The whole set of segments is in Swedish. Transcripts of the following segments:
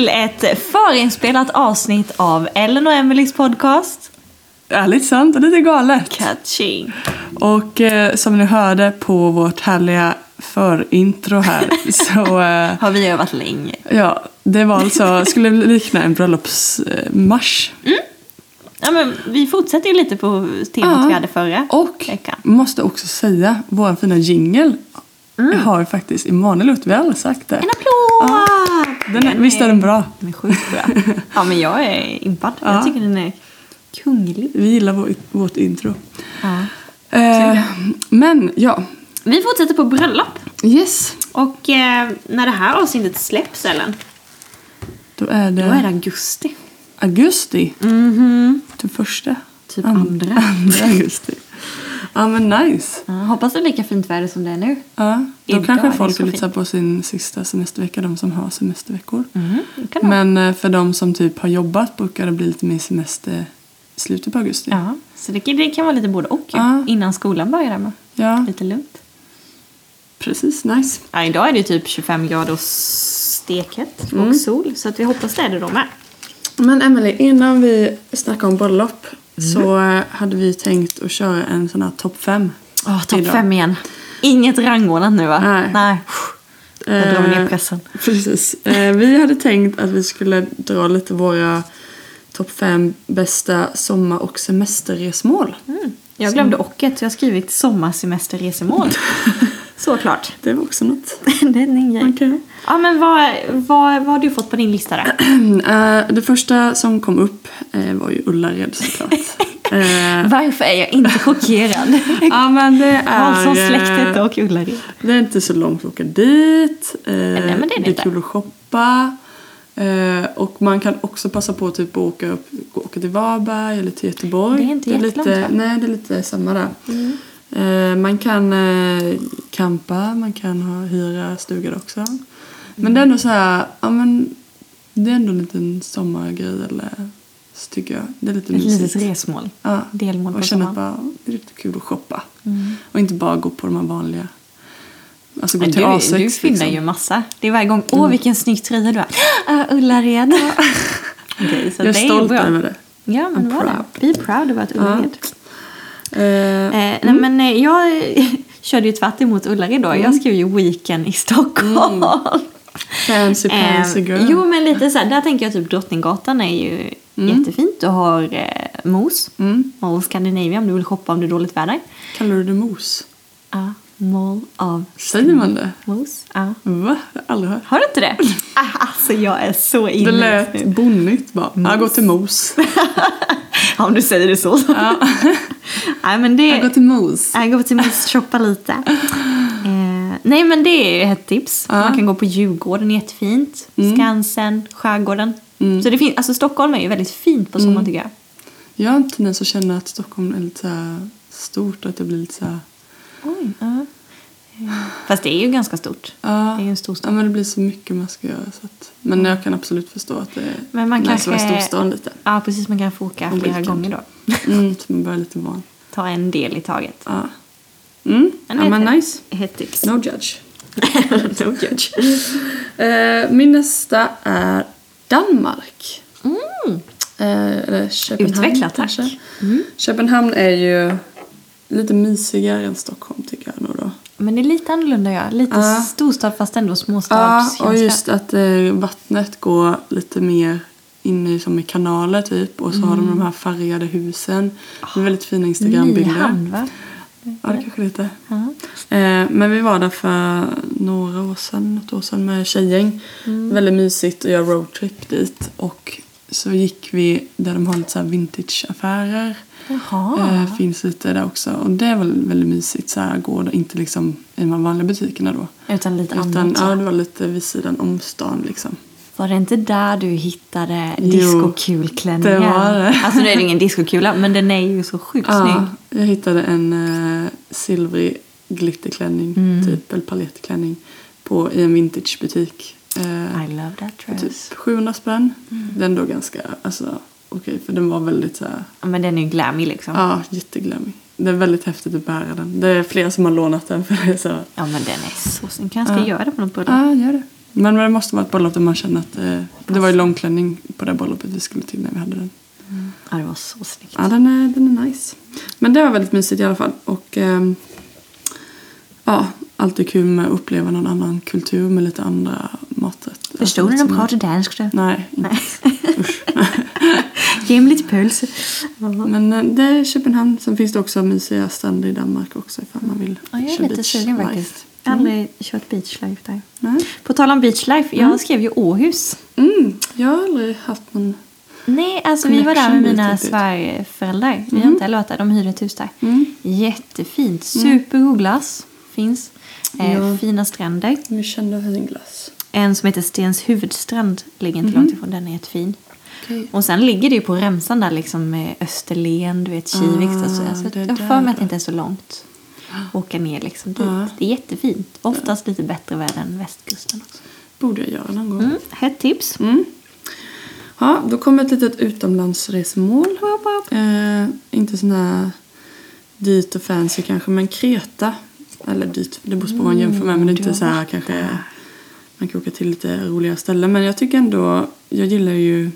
till ett förinspelat avsnitt av Ellen och Emelies podcast. Ärligt sant och lite galet. Catching. Och eh, som ni hörde på vårt härliga förintro här så eh, Har vi övat länge. ja, det var alltså, skulle likna en bröllopsmarsch. Ja, men vi fortsätter ju lite på temat Ja. vi hade förra Och veckan. måste också säga, vår fina jingle har faktiskt Emanuel aldrig sagt det. En applåd! Den är, visst är den bra? Den är sjukt bra. Ja, men jag är impad. Ja. Jag tycker den är kunglig. Vi gillar vår, vårt intro. Ja. Eh, men ja, Vi fortsätter på bröllop. yes. Och eh, när det här avsnittet släpps, Ellen, Då är det, då är det augusti. augusti. Mhm. Typ första. Typ An- andra. andra augusti. Ja men nice. Ja, hoppas det är lika fint väder som det är nu. Ja, då Idag kanske folk är lite så på sin sista semestervecka, de som har semesterveckor. Mm. Men eh, för de som typ har jobbat brukar det bli lite mer semester i slutet på augusti. Ja, så det, kan- det kan vara lite både och. Ja. Innan skolan börjar med. Ja, Lite lugnt. precis. Nice. Ja, idag är det typ 25 grader och steket Mm. och sol. Så att vi hoppas det är det då med. Men Emily, innan vi snackar om bröllop Mm. så eh, hade vi tänkt att köra en sån här topp fem. Oh, Topp fem igen. Inget rangordnat nu va? Nej. Nej. Jag drar Eh, ner pressen. Precis. Eh, vi hade tänkt att vi skulle dra lite våra topp fem bästa sommar och semesterresmål. Mm. Jag glömde ocket. så Jag har skrivit sommarsemesterresemål. Såklart. Det var också något. det är en grej. Okej. Ja, men vad, vad, vad har du fått på din lista då? Eh, det första som kom upp eh, var ju Ullared såklart. Eh, Varför är jag inte chockerad? ja men det är... Karlsson-släktet och Ullared. Det är inte så långt att åka dit. Eh, men det är det det är kul att shoppa. Och man kan också passa på typ att åka, upp, åka till Varberg eller till Göteborg. Det är inte jättelångt, va? Nej, det är lite samma där. Eh, man kan eh, campa, man kan ha, hyra stuga där också. Men det är ändå så här, ja men det är ändå en liten sommargrej eller så tycker jag. Det är lite Ett mysigt. litet resmål. Ja. Delmål Och känna att bara, det är lite kul att shoppa. Mm. Och inte bara gå på de här vanliga. Alltså gå Men till du, A6 du fyndar liksom. ju massa. Det är varje gång, åh vilken snygg tröja du har. Ah, Ullared. Så Jag är det stolt bra. över det. Ja, men I'm var det. Be proud att Ullared. Eh, Eh, nej, men eh, jag körde ju tvärt emot Ullared då. Jag skrev ju Weekend i Stockholm. fancy pansy Eh, girl. jo, men lite så här, där tänker jag typ Drottninggatan är ju jättefint. Du har eh, Mos, Mm. Mall Scandinavia om du vill shoppa om det är dåligt väder. Kallar du det mos? Ja, Mall of Säger man det? Mos. Ja. Va? Jag har aldrig hört. Har du inte det? Ah, alltså jag är så Det inne lät nu. bonnigt bara. Jag går till mos. Ja, om du säger det så. Ja. Nej, men det... Jag går till mos. Jag går till Mos shoppa lite. Eh, nej, men det är ett tips. Ja. Man kan gå på Djurgården, jättefint. Skansen, Skärgården. Mm. Så det finns, alltså Stockholm är ju väldigt fint på sommaren tycker jag. Jag har en tendens att känna att Stockholm är lite stort och att det blir lite så här... Oj, ja. Fast det är ju ganska stort. Ja, Det är ju en stor ja stad. men det blir så mycket man ska göra. Så att, men jag kan absolut förstå att det är Men man kanske- i storstan lite. Ja, precis. Man kan få åka flera weekend. gånger då. Mm, så man börjar lite van. Ta en del i taget. Ja. Mm. Men Ja, är nice. Ett tips. No judge. no judge. Eh, min nästa är Danmark. Mm. Eh, eller Köpenhamn Utveckla, tack. kanske. Köpenhamn är ju lite mysigare än Stockholm tycker jag nog då. Men det är lite annorlunda ja. Lite Ja. storstad fast ändå Ja, småstadskänsla. och just att eh, vattnet går lite mer in i, som i kanaler typ. Och så har de de här färgade husen. Det är väldigt fina Instagrambilder. Nyhamn va? Ja, det kanske lite. Ja. Eh, men vi var där för några år sedan, något år sedan med tjejgäng. Väldigt mysigt att göra roadtrip dit. Och så gick vi där de har lite så vintageaffärer. Eh, finns lite där också. Och det är väl väldigt mysigt. Så här, går det inte liksom i de vanliga butikerna då. Utan lite Utan annat. ja, det var lite vid sidan om stan liksom. Var det inte där du hittade Jo, discokulklänningen? det var det. Alltså nu är det ingen discokula, men den är ju så sjukt Ja, snygg. jag hittade en eh, silvrig glitterklänning, Mm. typ, eller palettklänning, på, i en vintagebutik. Eh, I love that för dress. typ 700 spänn. Mm. Den då ganska, alltså okej, för den var väldigt så här, Ja, men den är ju glammy liksom. ja, jätteglammig. Det är väldigt häftigt att bära den. Det är flera som har lånat den för det är så Ja, men den är så snygg. Kanske Ja. göra det på något bröllop. ja, gör det. Men det måste vara ett bröllop där man känner att eh, det var ju långklänning på det bröllopet vi skulle till när vi hade den. Ja, det var så snyggt. Ja, den är, den är nice. Men det var väldigt mysigt i alla fall. Och ehm, ja, alltid kul med att uppleva någon annan kultur med lite andra maträtter. Förstod Alltså, när de pratade dansk då? Nej, inte. Usch. Ge mig lite puls. Men eh, det är Köpenhamn. Sen finns det också mysiga stränder i Danmark också ifall man vill Ja, jag är lite sugen faktiskt. Jag har aldrig kört beachlife där. Nej. På tal om beachlife, jag skrev ju Åhus. Mm, jag har aldrig haft någon... Nej, alltså vi var där med mina svärföräldrar. Vi har inte där, de hyrde ett hus där. Mm. Jättefint. Supergod glass finns. Eh, Ja. Fina stränder. Vi kände fin glass. En som heter Stens huvudstrand ligger inte långt ifrån. Den är jättefin. Okej. Och sen ligger det ju på remsan där liksom med Österlen, du vet Kivik. Ah. Alltså, det jag har för mig att det inte är så långt. Åka ner liksom dit. Ja. Det är jättefint. Oftast lite bättre väder än västkusten också. Borde jag göra någon gång. Mm, hett tips. Mm. Ja, då kommer ett litet utomlandsresmål. Eh, inte sån här dyrt och fancy kanske, men Kreta. Eller dyrt, det beror på vad man jämför med. Men det är inte så här kanske... Man kan åka till lite roliga ställen. Men jag tycker ändå, jag gillar ju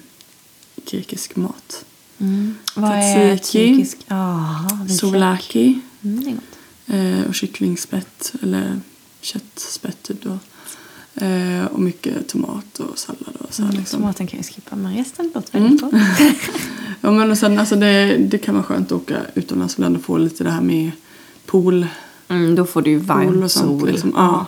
grekisk mat. Mm. Vad är vitlök. Souvlaki Mm, eh, och kycklingspett, eller köttspett typ då. Eh, och mycket tomat och sallad och så här Mm, liksom. Tomaten kan jag skippa, men resten låter väldigt gott. Ja men och sen alltså det, det kan vara skönt att åka utomlands ibland och få lite det här med pool, Mm, då får du ju sånt. sol. Liksom. Ja.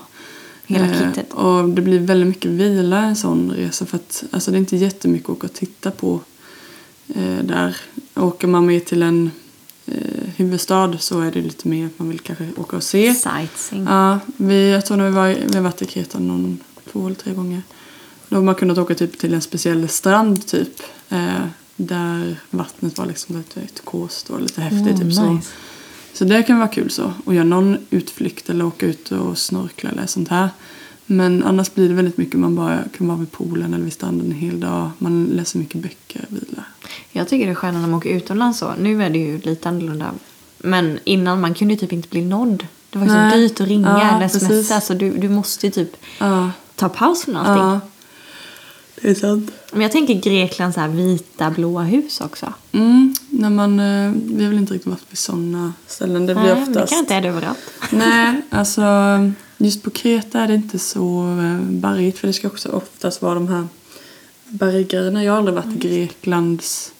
Hela Eh, kittet. Och det blir väldigt mycket vila en sån resa för att alltså det är inte jättemycket att åka och titta på eh, där. Åker man med till en eh, huvudstad så är det lite mer att man vill kanske åka och se. Sightseeing. Ja, vi, jag tror när vi, var, vi har varit i Kreta någon, två eller tre gånger. Då har man kunnat åka typ till en speciell strand typ. Eh, där vattnet var liksom lite turkost och lite häftigt. Mm, typ, nice. så det kan vara kul så. Och göra någon utflykt eller åka ut och snorkla eller sånt här. Men annars blir det väldigt mycket man bara kan vara vid poolen eller vid stranden en hel dag. Man läser mycket böcker, vilar. Jag tycker det är skönare när man åker utomlands så. Nu är det ju lite annorlunda. Men innan man kunde ju typ inte bli nådd. Det var ju så dyrt att ringa Ja, eller precis. smsa. Så du, du måste ju typ Ja, ta paus från allting. ja. Det är sant. Men jag tänker Grekland så här vita blåa hus också. Mm, när man, eh, vi har väl inte riktigt varit vid sådana ställen. Det blir Nej, oftast... kan inte är det överallt. Nej, alltså just på Kreta är det inte så eh, bergigt för det ska också oftast vara de här berggrejerna. Jag har aldrig varit i Greklands,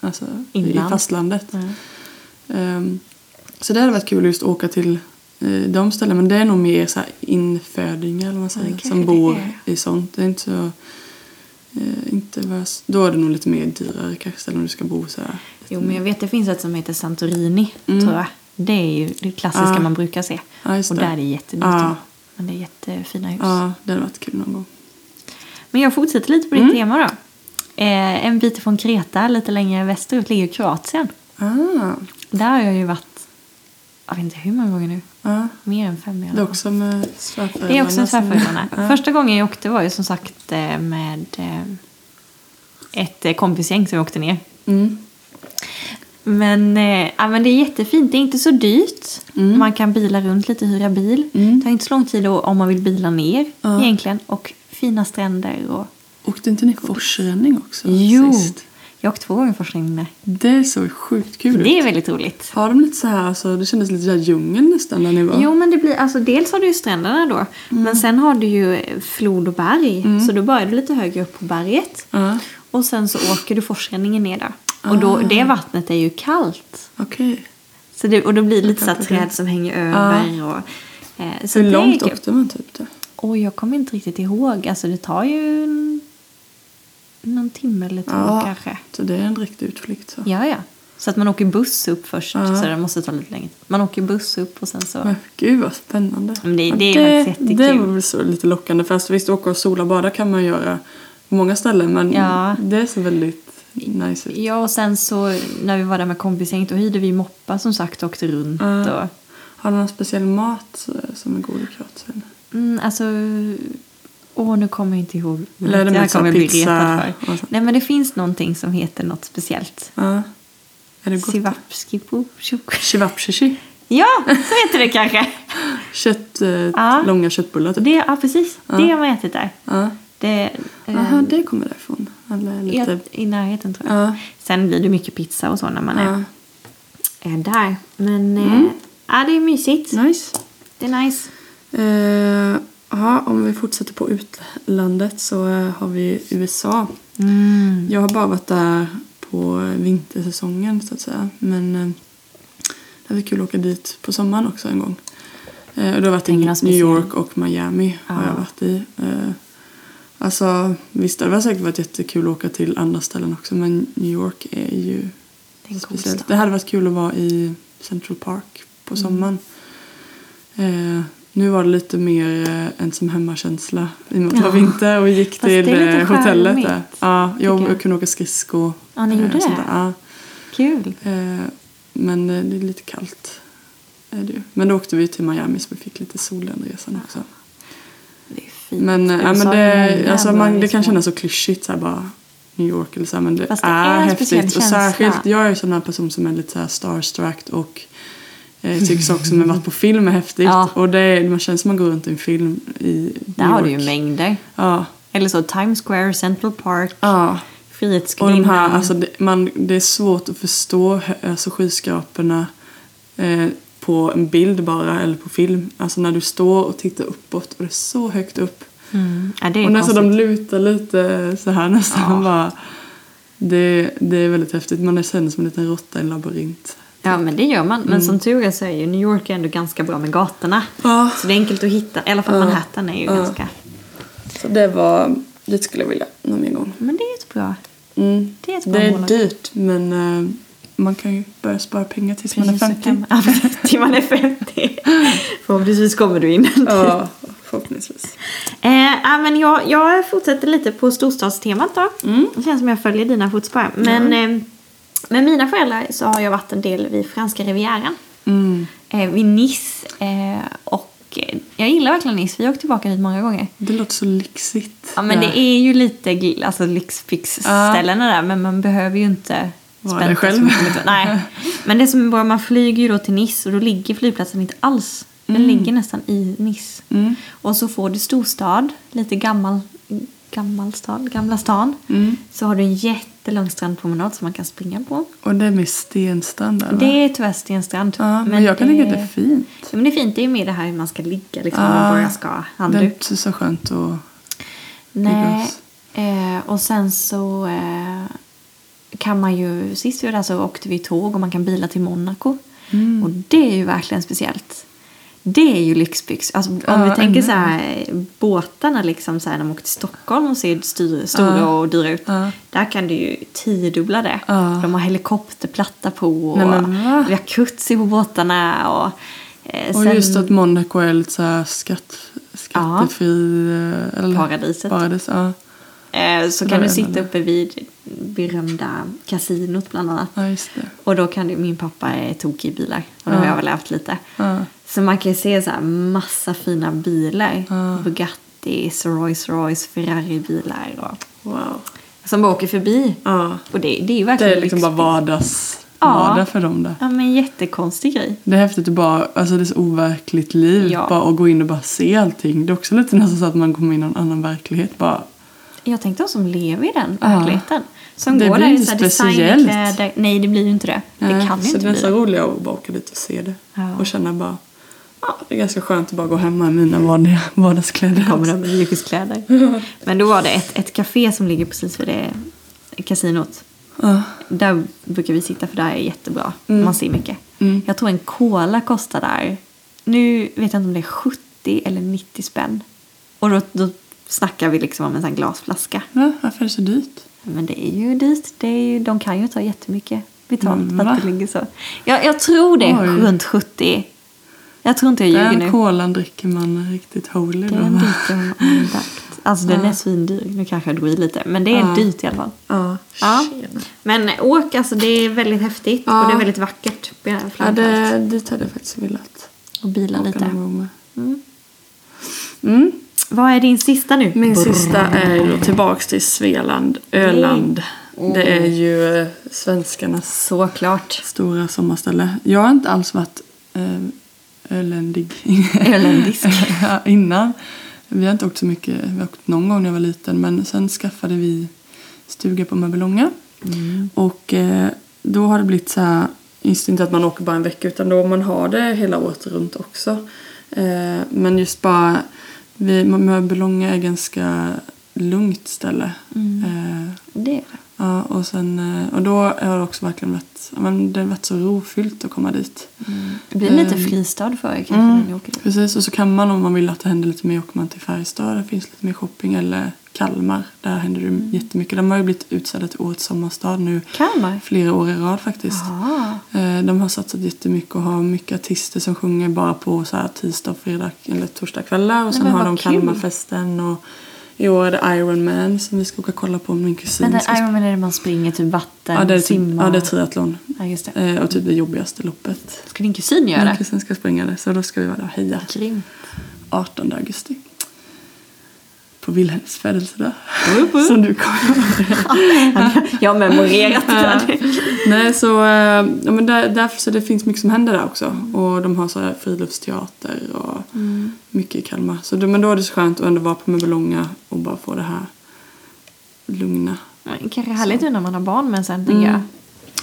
alltså Inland. i fastlandet. Mm. Ehm, så det hade varit kul just att åka till eh, de ställena men det är nog mer så infödingar eller vad man säger, Okej, som bor i sånt. Det är inte så, eh, inte värst. Då är det nog lite mer dyrare kanske om du ska bo så här. Jo, men jag vet det finns ett som heter Santorini, Mm. tror jag. Det är ju det klassiska Ja. man brukar se. Just Och det. där är det jättedyrt. Ja. Men det är jättefina hus. Ja, det hade varit kul någon gång. Men jag fortsätter lite på ditt Mm. tema då. Eh, en bit ifrån Kreta, lite längre västerut, ligger Kroatien. Ah, Där har jag ju varit, jag vet inte hur många gånger nu. ja. Mer än fem i Det alla är fall. också med svärföräldrarna. Det är också med svärföräldrarna. Ja. Första gången jag åkte var ju som sagt eh, med eh, ett eh, kompisgäng som vi åkte ner. Mm. Men, ja, men det är jättefint. Det är inte så dyrt. Mm. Man kan bila runt lite, hyra bil. Mm. Det tar inte så lång tid om man vill bila ner Ja. egentligen. Och fina stränder. Och... Åkte inte ni forsränning också? Jo! Sist? Jag har åkt två gånger första gången. Det är så sjukt kul Det är väldigt roligt. Har de lite så här, alltså, det kändes lite så här nästan där ni var. Jo, men det blir, alltså dels har du ju stränderna då. Men sen har du ju flod och berg. Så då börjar du lite högre upp på berget. Ja, Och sen så åker du forsränningen ner där. Och då, det vattnet är ju kallt. okej. Så det, och då blir det lite så här Okej, okej. träd som hänger över. Och, eh, så Hur långt åkte man typ då? Oj, jag kommer inte riktigt ihåg. Alltså det tar ju en, någon timme eller två Ja. kanske. Så det är en riktig utflykt så. Ja, ja. Så att man åker buss upp först, Ja. så det måste ta lite längre. Man åker buss upp och sen så... Men gud vad spännande. Men det- det är faktiskt jättekul. Det var väl så lite lockande. Fast visst, åka och sola och bada kan man göra på många ställen. Men Ja. det ser väldigt nice ut. Ja, och sen så när vi var där med kompisgänget då hyrde vi moppar som sagt och åkte runt. Ja. Och, Har du någon speciell mat som är god i Kroatien? mm, alltså, åh nu kommer jag inte ihåg. Eller är det jag kommer bli retad för. Nej men det finns någonting som heter något speciellt. Ja. Är det gott? Sivapskipo. Chivapchichi. Ja, så heter det kanske. Kött, eh, Ja. långa köttbullar typ. Det, ja, precis. Det har man ätit där. Ja. Det, eh, Jaha, det kommer därifrån. Eller lite... i, I närheten tror jag. Ja. Sen blir det mycket pizza och så när man Ja. är, är där. Men Mm. eh, ja, det är mysigt. Nice. Det är nice. Eh, ja, om vi fortsätter på utlandet så eh, har vi USA. Mm. Jag har bara varit där på vintersäsongen så att säga. Men eh, det var kul att åka dit på sommaren också en gång. Eh, och det har varit i har New speciell- York och Miami har Ja. jag varit i. Alltså visst, det var säkert varit jättekul att åka till andra ställen också men New York är ju Det är en cool speciellt. Det hade varit kul att vara i Central Park på Mm. sommaren. Eh, nu var det lite mer eh, en som hemmakänsla i och med att det var vinter och vi gick Fast till eh, hotellet där. Ja, jag, jag. kunde åka skridskor. Ja, ni gjorde eh, det? Ja. Kul. Men det är lite kallt. Är det ju. Men då åkte vi till Miami så vi fick lite sol den resan också. Det är fint. Men, ja, men det, alltså, man, det kan kännas så klyschigt så här bara New York eller så här, men det, Fast det är, är en häftigt. Och särskilt, jag är ju sån här person som är lite så starstruck och eh, tycker saker som har varit på film är häftigt. Ja. Och det är, man känns som man går runt i en film i Där New har du York. ju mängder. Ja, Eller så Times Square, Central Park, ja. Och Frihetsgudinnan. de här, alltså det, man, det är svårt att förstå alltså skyskraporna eh, på en bild bara eller på film. Alltså när du står och tittar uppåt och det är så högt upp. mm. ja, det är och nästan de lutar lite så här nästan. Ja. Bara, det, det är väldigt häftigt. Man är sen som en liten råtta i en labyrint. Ja, men det gör man. Men Mm. som tur är så är ju New York ändå ganska bra med gatorna. Ja. Så det är enkelt att hitta. I alla fall Ja. Manhattan är ju Ja. ganska... Så det var, dit skulle jag vilja någon mer gång. Men det är ett bra. Mm. Det är ett bra Det är mål. dyrt men eh, man kan ju börja spara pengar tills man är Precis, så 50. kan man- Ja, precis, till man är 50. Förhoppningsvis kommer du in. Ja, förhoppningsvis. Eh, ja, men jag, jag fortsätter lite på storstadstemat då. Mm. Det känns som jag följer dina fotspår. Men eh, med mina föräldrar så har jag varit en del vid franska rivieran. Mm. Eh, vid Nice. Eh, och jag gillar verkligen Nice. Vi har åkt tillbaka dit många gånger. Det låter så lyxigt. Ja, men där. det är ju lite alltså, lyxfix-ställena där. Men man behöver ju inte Vara så själv. Nej. Men det som bara, man flyger ju då till Nice och då ligger flygplatsen inte alls. Den ligger nästan i Nice. Mm. Och så får du storstad, lite gammal, gammal stad, gamla stan. Mm. Så har du en jättelång strandpromenad som man kan springa på. Och det är med stenstrand där va? Det är tyvärr stenstrand. Ja, men, jag kan det... tycka att det är fint. Ja, men det är fint, det är mer det här hur man ska ligga liksom, Ja, man bara ska ha Det är handduk. inte så skönt att... Nej. Eh, och sen så eh, kan man ju, sist vi var där så åkte vi tåg och man kan bila till Monaco. Mm. Och det är ju verkligen speciellt. Det är ju lyxbyx. Alltså, om Ja, vi tänker ännu. så här, båtarna liksom så här, när man åker till Stockholm och ser styr, stora Ja. och dyra ut. Ja. Där kan du ju tiodubbla det. De har helikopterplatta på och Nej, vi har jacuzzi på båtarna. Och, eh, Och sen just att Monaco är lite så här skatt, skattefri... eh, Eller, paradiset. Paradis. Eh, så kan du sitta uppe vid berömda kasinot bland annat. Och då kan du, min pappa är tokig i bilar. Och då har jag väl lite. Ja. Så man kan ju se så här massa fina bilar. Ja. Bugattis, Rolls Royce, Ferrari-bilar. Och, Wow. som bara åker förbi. Ja. Och det, det är ju Det verkligen är liksom bara vardags, Ja. vardag för dem där. Ja men jättekonstig grej. Det är häftigt att bara, alltså det är så overkligt liv. Ja. Bara att gå in och bara se allting. Det är också lite nästan så att man kommer in i en annan verklighet. Bara, Jag tänkte de som lever i den Ja. verkligheten. Som Det går blir där i designkläder. Nej det blir ju inte det. Det Nej, kan ju inte det är bli så det. roligare att bara åka dit och se det. Ja. Och känna bara, ja det är ganska skönt att bara gå hemma i mina vardag- vardagskläder. kommer de mjukiskläder. Men då var det ett, ett café som ligger precis vid det kasinot. Ja. Där brukar vi sitta för där är jättebra. Mm. Man ser mycket. Mm. Jag tror en cola kostar där, nu vet jag inte om det är 70 eller 90 spänn. Och då, då snackar vi liksom om en sån glasflaska. ja, varför är det så dyrt? Men det är ju dyrt. Det är ju, de kan ju ta jättemycket. betalt för Va? att det ligger så. Jag, jag tror det är runt 70. Jag tror inte jag ljuger Den nu. kolan dricker man riktigt holy då. Den va? dricker man andakt. Alltså den Ja. är svindyr. Nu kanske jag drog i lite. Men det är Ja. dyrt i alla fall. Ja. Ja. Men åk, alltså det är väldigt häftigt. Ja. Och det är väldigt vackert. ja det, dit hade jag faktiskt velat Och bilar åka lite. Mm. Mm. Vad är din sista nu? Min Brr. sista är ju tillbaks till Svealand, Öland. Det är ju eh, svenskarnas Såklart. stora sommarställe. Jag har inte alls varit eh, öländig Öländisk. Ja, innan. Vi har inte åkt så mycket. Vi har åkt någon gång när jag var liten. Men sen skaffade vi stuga på Mörbylånga. Mm. Och eh, då har det blivit så här. Just inte att man åker bara en vecka utan då man har det hela året runt också. Eh, men just bara. Mörbylånga är ganska lugnt ställe. Mm. Eh, Det är det. Ja, och, sen, eh, och då har det också verkligen varit, men det har varit så rofyllt att komma dit. Det blir lite Ehm, fristad för er kanske mm. när ni åker dit. Precis, och så kan man om man vill att det händer lite mer åker man till Färjestad, där finns lite mer shopping, eller Kalmar, där händer det Mm. jättemycket. De har ju blivit utsedda till årets sommarstad nu Kalmar? flera år i rad faktiskt. Jaha. Eh, De har satsat jättemycket och har mycket artister som sjunger bara på så här tisdag, fredag eller torsdagskvällar. Och sen har de kul. Kalmarfesten och i år är det Iron Man som vi ska åka och kolla på min kusin. Men ska den Ironman är det man springer typ vatten, Ja, det är, typ, simmar. ja, det är triathlon. Ja, just det. Eh, och typ det jobbigaste loppet. Ska din kusin göra Min det? kusin ska springa det, så då ska vi vara där och heja. Grym. 18 augusti. På Wilhelms födelsedag. Som du kommer Jag har memorerat det där. Nej, så, eh, ja, men där, därför så det finns mycket som händer där också. Och de har så här friluftsteater och mycket i Kalmar. Så men då är det så skönt att ändå vara på Mörbylånga och bara få det här lugna. Men Kanske härligt nu när man har barn men sen jag.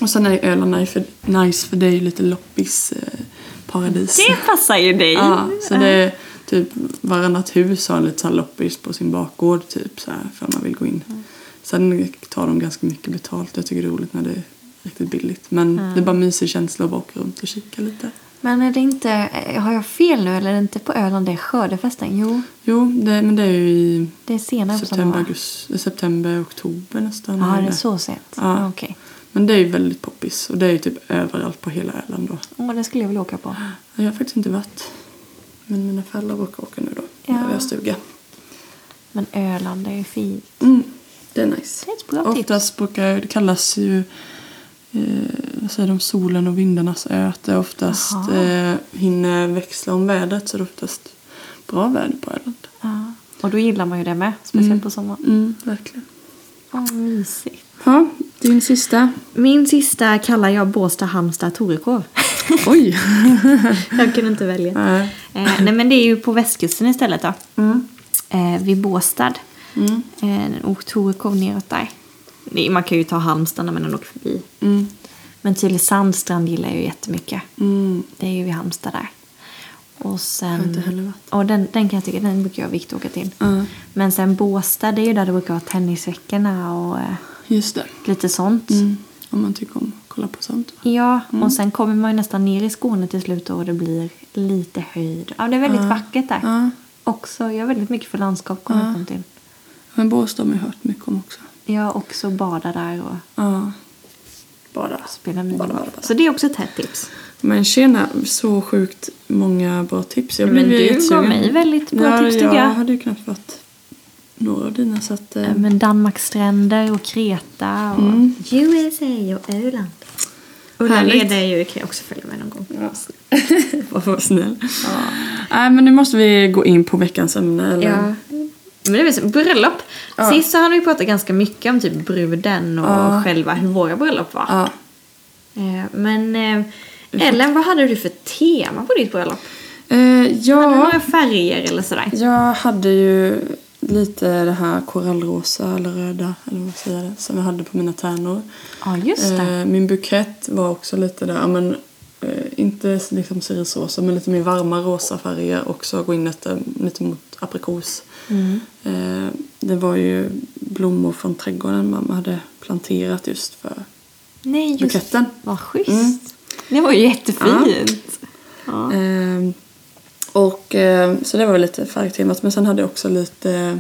Och sen är Öland nice för, nice för det är ju lite loppis eh, paradis. Det passar ju dig. Ja, så det typ varannat hus har lite så här loppis på sin bakgård typ så här för man vill gå in. Sen tar de ganska mycket betalt. Jag tycker det är roligt när det är riktigt billigt. Men det är bara mysig känsla att bara åka runt och kika lite. Men är det inte, eh, har jag fel nu eller är det inte på Öland det är skördefesten? Jo, Jo, det, men det är ju i det är senare september, augusti, september, oktober nästan. Ja, är det är så sent. Ja. Ja. Okej. Men det är ju väldigt poppis och det är ju typ överallt på hela Öland då. Åh, det skulle jag vilja åka på. Jag har faktiskt inte varit. Men mina föräldrar brukar åka nu då. Ja. När vi har stuga. Men Öland är ju fint. Mm, det är nice. Det är ett bra tips. Oftast brukar det kallas ju eh, vad säger de, solen och vindarnas ö. Att det oftast eh, hinner växla om vädret så det är oftast bra väder på Öland. Ja. Och då gillar man ju det med, speciellt Mm. på sommaren. Mm, verkligen. Åh, mysigt. Ja, din sista. Min sista kallar jag Båstad, Halmstad, Torekov. Oj! jag kunde inte välja. Nej. Eh, nej men det är ju på västkusten istället då. Mm. Eh, vid Båstad. Mm. Eh, och Torekov neråt där. Det- Man kan ju ta Halmstad när man åker förbi. Mm. Men Tylösand strand gillar jag ju jättemycket. Mm. Det är ju vid Halmstad där. Och sen... Och den, den kan jag tycka, den brukar jag och Viktor åka till. Ja, Men sen Båstad, det är ju där det brukar vara tennisveckorna och eh, just det. lite sånt. Mm. Om man tycker om att kolla på sånt. Ja, och sen kommer man ju nästan ner i Skåne till slut och det blir lite höjd. Ja, det är väldigt Ja. vackert där. Ja. Också, jag är väldigt mycket för landskap kommer Ja. jag till. Men Båstad har man hört mycket om också. Jag också bada där och Ja. Bara. spela bara. Så det är också ett hett tips. Men tjena, så sjukt många bra tips. Jag Men du gav mig väldigt bra ja, tips, tycker jag. jag. hade ju knappt varit några av dina så att... Eh, Men Danmarksstränder och Kreta och Mm. USA och Öland. Ulla Härligt. leder ju, kan jag också följa med någon gång. ja. Vad var snäll. Nej men nu måste vi gå in på veckans ämne. Eller? Ja. Men det är väl bröllop. Ja. Sist så hade vi pratat ganska mycket om typ bruden och Ja. själva hur våra bröllop var. Ja. Eh, Men eh, Ellen, vad hade du för tema på ditt bröllop? Eh, Hade du ja, några färger eller sådär? jag hade ju lite det här korallrosa eller röda eller vad säger det, som jag hade på mina tärnor. Ja, just det. Eh, min bukett var också lite där, ja, men eh, inte liksom cirisrosa men lite mer varma rosa färger också gå in lite, lite mot aprikos. Mm. Eh, det var ju blommor från trädgården mamma hade planterat just för Nej, just buketten. Vad schysst. Mm. Det var ju jättefint. Ja. Eh, och eh, så det var lite färgtemat men sen hade jag också lite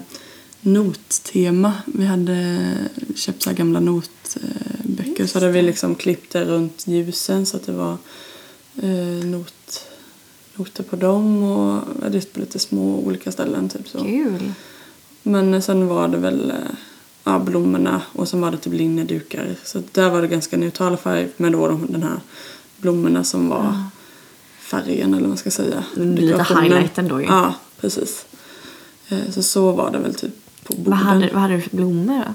nottema. Vi hade köpt så gamla notböcker mycket. Så hade vi liksom klippt det runt ljusen så att det var eh, not, noter på dem och ritat på lite små olika ställen. Typ så. Kul. Men sen var det väl eh, ja, blommorna och sen var det typ linnedukar. Så där var det ganska neutral färg med då de, den här blommorna som var färgen eller vad man ska säga. Lite Dekorationen. highlighten då ju. Ja, precis. Eh, Så så var det väl typ på borden. Vad hade, vad hade du för blommor då?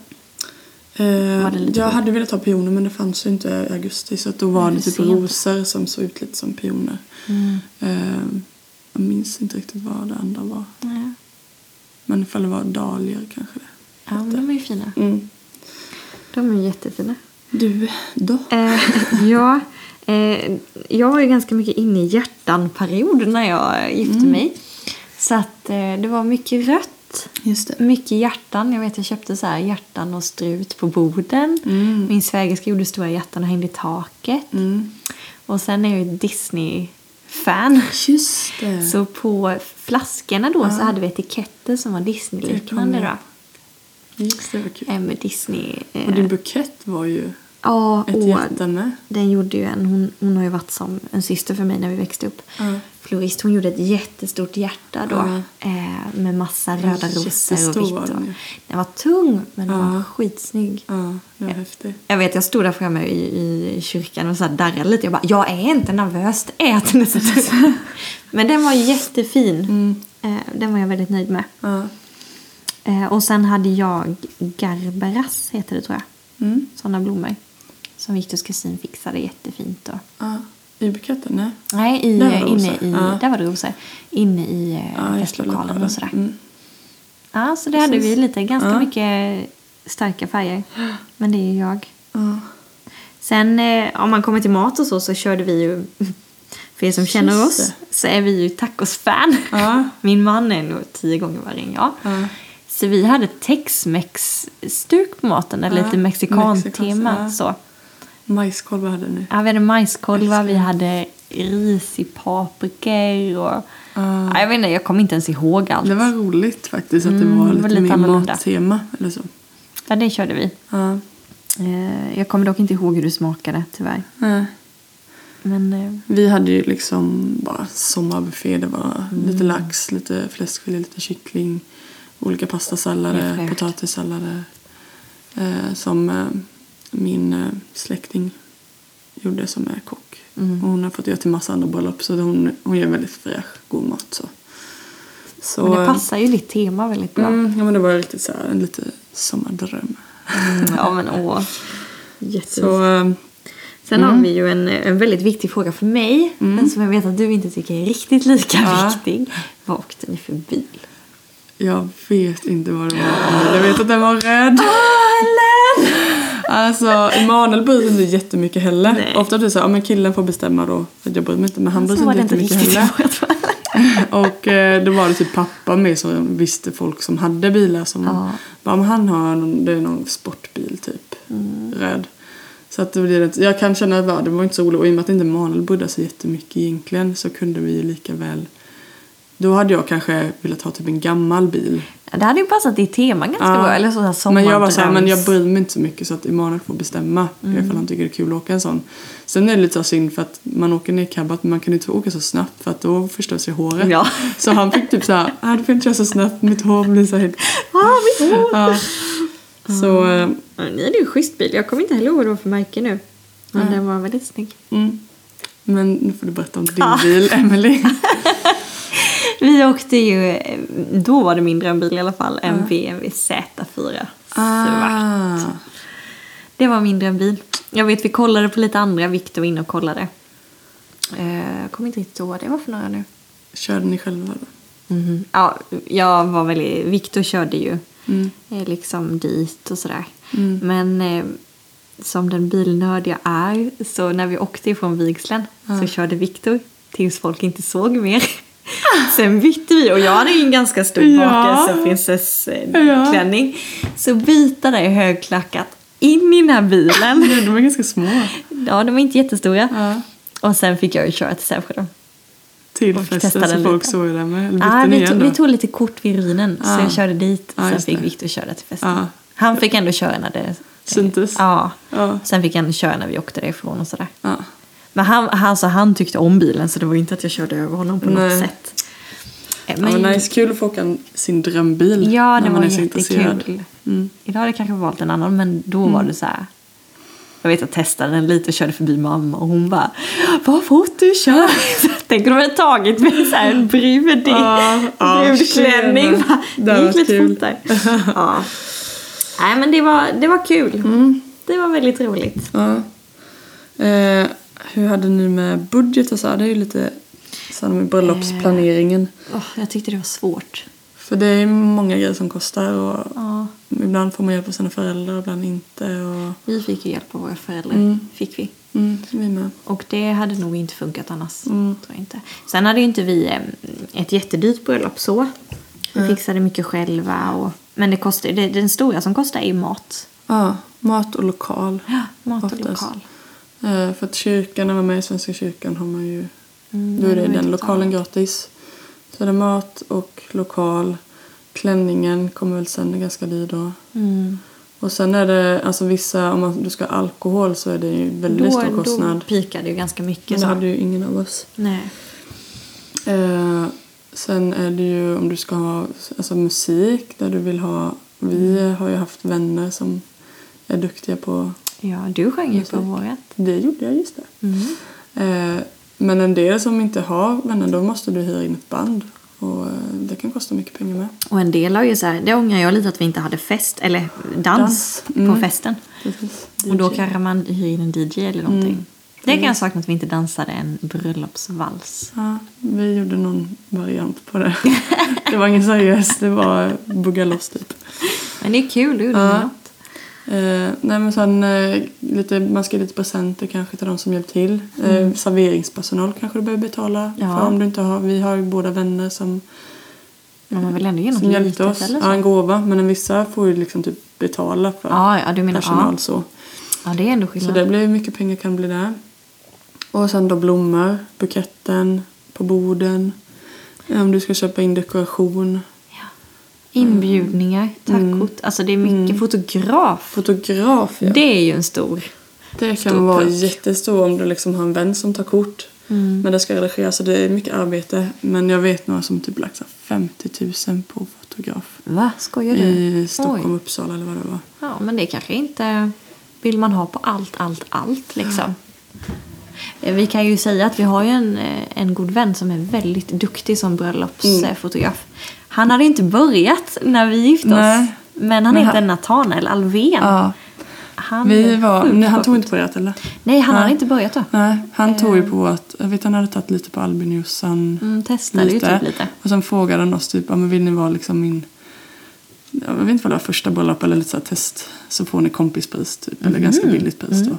Eh, lite- jag hade velat ha pioner men det fanns ju inte i augusti så att då var Nej, det typ sent. rosor som såg ut lite som pioner. Mm. Eh, jag minns inte riktigt vad det andra var. Ja. Men ifall det var dahlior kanske det. ja, men de är ju fina. Mm. De är jättefina. Du då? Eh, ja, eh, jag var ju ganska mycket inne i hjärtan-period när jag gifte mig. Så att eh, det var mycket rött. Just det. Mycket hjärtan. Jag vet jag köpte så här hjärtan och strut på borden. Mm. Min svägerska gjorde stora hjärtan och hängde i taket. Mm. Och sen är jag ju Disney-fan. Just det. Så på flaskorna då så Ja. hade vi etiketter som var Disney-liknande Just det, var kul. Eh, Med Disney. Eh, Och din bukett var ju ja, ett och den gjorde ju en. Hon, hon har ju varit som en syster för mig när vi växte upp. Ja. Florist, hon gjorde ett jättestort hjärta då. Ja. Eh, med massa röda rosor och vitt. Och, den var tung men den Ja. var skitsnygg. Ja, det var häftigt. Jag vet, jag stod där framme i, i kyrkan och så darrade lite. Jag bara, jag är inte nervös, det är. Men den var jättefin. Mm. Eh, den var jag väldigt nöjd med. Ja. Eh, och sen hade jag Garberas, heter det tror jag. Mm. Sådana blommor. Som Viktors kusin fixade jättefint. Och... Ja. I buketten? Nej. Nej, i, Där var inne i, Ja. där var det rosor. Inne i Ja, festlokalen och sådär. Mm. Ja, så det hade vi Precis. lite, ganska mycket starka färger. Men det är ju jag. Ja. Sen eh, om man kommer till mat och så så körde vi ju, för er som känner Just oss, så är vi ju tacosfan. Ja. Min man är nog tio gånger värre än jag. Ja. Så vi hade tex-mex-stuk på maten, eller Ja, lite mexikan-tema. mexikanskt, Så. Majskolvar hade ni. Ja, vi hade majskolvar, vi hade ris i paprikor och... Ja. Ja, jag vet inte, jag kommer inte ens ihåg allt. Det var roligt faktiskt att Mm, det var det lite, lite mer mattema eller så. Ja, det körde vi. Ja. Eh, Jag kommer dock inte ihåg hur det smakade, tyvärr. Nej. Men eh, Vi hade ju liksom bara sommarbuffé. Det var Mm. lite lax, lite fläskfilé, lite kyckling, olika pastasallader, potatissallader. Eh, som min eh, släkting gjorde som är kock. Mm. Och hon har fått göra till massa andra bröllop så hon, hon gör väldigt fräsch, god mat. Så. Så, men det eh, passar ju ditt tema väldigt bra. Mm, ja, men det var riktigt så här, en lite sommardröm. Mm, ja, men åh. Så, eh, Sen har Mm. vi ju en, en väldigt viktig fråga för mig. Mm. Den som jag vet att du inte tycker är riktigt lika Ja. viktig. Vad åkte ni för bil? jag vet inte vad det var. Jag vet att den var röd. Alltså, Emanuel bryr sig inte jättemycket heller. Nej. Ofta blir det så ja, men killen får bestämma då. Jag bryr mig inte, men han bryr sig inte jättemycket heller. Och eh, då var det typ pappa med som visste folk som hade bilar som Ja. bara, men han har någon, det är någon sportbil typ, Mm. röd. Så att det blir jag kan känna att det var inte så roligt och i och med att inte Emanuel brydde sig jättemycket egentligen så kunde vi ju lika väl då hade jag kanske velat ha typ en gammal bil. Ja, Det hade ju passat ditt tema ganska Ja. bra. Eller så här Men jag var så här, men jag bryr mig inte så mycket så att Emanuel får bestämma Mm. ifall han tycker det är kul att åka en sån. Sen är det lite så synd för att man åker ner cabbat men man kan inte åka så snabbt för att då förstör sig håret. Ja. Så han fick typ så här, ah, du får inte köra så snabbt, mitt hår blir så helt... Ah, mitt hår! Ja. Så, eh, Ja, Ni hade ju en schysst bil. Jag kommer inte heller ihåg vad det var för märke nu. Men Nej. den var väldigt snygg. mm. Men nu får du berätta om din Ja. bil, Emily. Vi åkte ju, då var det min drömbil i alla fall, en BMW Z4 Ah. svart. Det var min drömbil. Jag vet vi kollade på lite andra, Viktor var inne och kollade. Eh, Jag kommer inte riktigt ihåg vad det var för några nu. Körde ni själva då? Mhm. Ja, jag var väldigt, Viktor körde ju Mm. eh, liksom dit och sådär. Mm. Men eh, som den bilnörd jag är, så när vi åkte ifrån vigseln så körde Viktor tills folk inte såg mer. Sen bytte vi och jag hade ju en ganska stor Ja. bakelse, Ja. prinsessklänning. Så byta det högklackat in i den här bilen. Ja, de var ganska små. Ja, de var inte jättestora. Ja. Och sen fick jag ju köra till Sävsjö då. Till Och festen så folk såg det med. Eller vi, tog, vi tog lite kort vid ruinen så Ja. jag körde dit. Ja, sen fick. Viktor köra till festen. Ja. Han fick ändå köra när det Syntes? Ja. Ja. Sen fick han köra när vi åkte därifrån och sådär. Men han, alltså, han tyckte om bilen så det var inte att jag körde över honom på Nej. något sätt. Men, ja, men nice, kul att få åka sin drömbil. Ja, det var jättekul. Mm. Idag hade jag kanske valt en annan men då var det så här. Jag vet att jag testade den lite och körde förbi mamma och hon bara Vad fort du kör! Tänk om de hade tagit mig så här en brud i Ja, ja, brudklänning. Det gick lite kul. fortare. Ja. Nej men det var, det var kul. Mm. Det var väldigt roligt. Ja. Eh, hur hade ni med budget och så? här? Det är ju lite så med bröllopsplaneringen. Åh, jag tyckte det var svårt. För det är många grejer som kostar och Ja, ibland får man hjälp av sina föräldrar och ibland inte. Och, vi fick ju hjälp av våra föräldrar. Mm. Fick vi. mm, vi med. Och det hade nog inte funkat annars. Mm. Tror jag inte. Sen hade ju inte vi eh, ett jättedyrt bröllop så. Vi Nej. fixade mycket själva. Och, men det kostar, det, den stora som kostar är ju mat. Ja, mat och lokal. Ja, mat och Oftast. lokal. Eh, för att kyrkan, när man är med i Svenska kyrkan har man ju Mm, Då är det den lokalen gratis. Så det är mat och lokal. Klänningen kommer väl sen ganska dyr då. Mm. Och sen är det, alltså vissa, om man, du ska ha alkohol så är det ju väldigt Då, stor då kostnad. pikade det ju ganska mycket. Men det Så. hade ju ingen av oss. Nej. Eh, sen är det ju om du ska ha alltså musik där du vill ha. Vi har ju haft vänner som är duktiga på Ja, du sjöng ju på vårat. det. gjorde jag just det. Mm. Eh, men en del som inte har vänner, då måste du hyra in ett band. Och eh, det kan kosta mycket pengar med. Och en del har ju så här, det ångrar jag lite att vi inte hade fest, eller dans, Dans. Mm. på festen. Och då kanske man hyr in en DJ eller någonting. Mm. Det kan jag sakna att vi inte dansade en bröllopsvals. Ja, vi gjorde någon variant på det. det var ingen seriös, det var bugga loss typ. Men det är kul, du gjorde Ja. något. Eh, nej men sen eh, lite, man ska ge lite presenter kanske till de som hjälpt till. Eh, serveringspersonal kanske du behöver betala Mm. Ja. för om du inte har. Vi har ju båda vänner som, Men man vill ändå ge något som hjälpte oss. eller så. Ja, en gåva. Men en vissa får ju liksom typ betala för Ja, ja, menar personal ja. så. ja, det är ändå Så skillnad. det blir mycket pengar kan bli där. Och sen då blommor, buketten på borden. Eh, Om du ska köpa in dekoration. Inbjudningar, Mm. tackkort. Alltså det är mycket Mm. fotograf. Fotograf ja. Det är ju en stor. Det Stor kan vara puck. jättestor om du liksom har en vän som tar kort. Mm. Men det ska redigeras så det är mycket arbete. Men jag vet några som typ lagt så här 50 000 på fotograf. Va? Skojar du? I Stockholm, Oj. Uppsala eller vad det var. Ja, men det kanske inte vill man ha på allt, allt, allt liksom. Eh, Vi kan ju säga att vi har ju en, eh, en god vän som är väldigt duktig som bröllopsfotograf. Han hade inte börjat när vi gifte oss. Nej. Men han Men heter han- Nathanael Alvén. Ja, Han vi var, nej, han tog inte det eller? Nej, han Nej. hade inte börjat då. Nej, han tog ju Eh. på att, jag vet han hade tagit lite på Albin Jossan. Mm, testade ju typ lite. Och sen frågade han oss typ, men vill ni vara liksom min, jag vet inte vad det var, första bröllop eller lite så här test. Så får ni kompispris typ, eller ganska Mhm. billigt pris då.